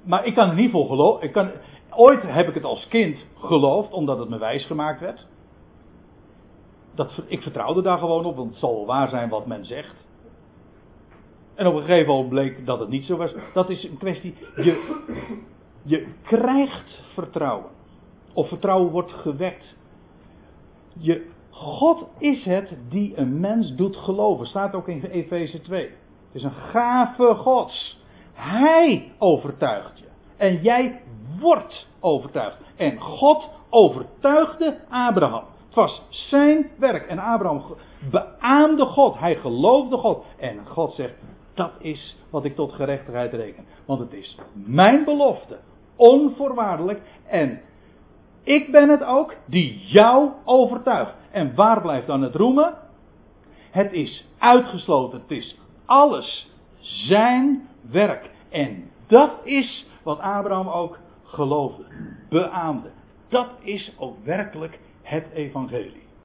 Maar ik kan er niet voor geloven. Ik kan, ooit heb ik het als kind geloofd, omdat het me wijs gemaakt werd. Dat, ik vertrouwde daar gewoon op, want het zal waar zijn wat men zegt. En op een gegeven moment bleek dat het niet zo was. Dat is een kwestie. Je, je krijgt vertrouwen. Of vertrouwen wordt gewekt. Je, God is het die een mens doet geloven. Staat ook in Efeze 2. Het is een gave Gods. Hij overtuigt je. En jij wordt overtuigd. En God overtuigde Abraham. Het was zijn werk. En Abraham beaamde God. Hij geloofde God. En God zegt: Dat is wat ik tot gerechtigheid reken. Want het is mijn belofte. Onvoorwaardelijk. En ik ben het ook die jou overtuigt. En waar blijft dan het roemen? Het is uitgesloten. Het is alles zijn werk. En dat is wat Abraham ook geloofde, beaamde. Dat is ook werkelijk het evangelie.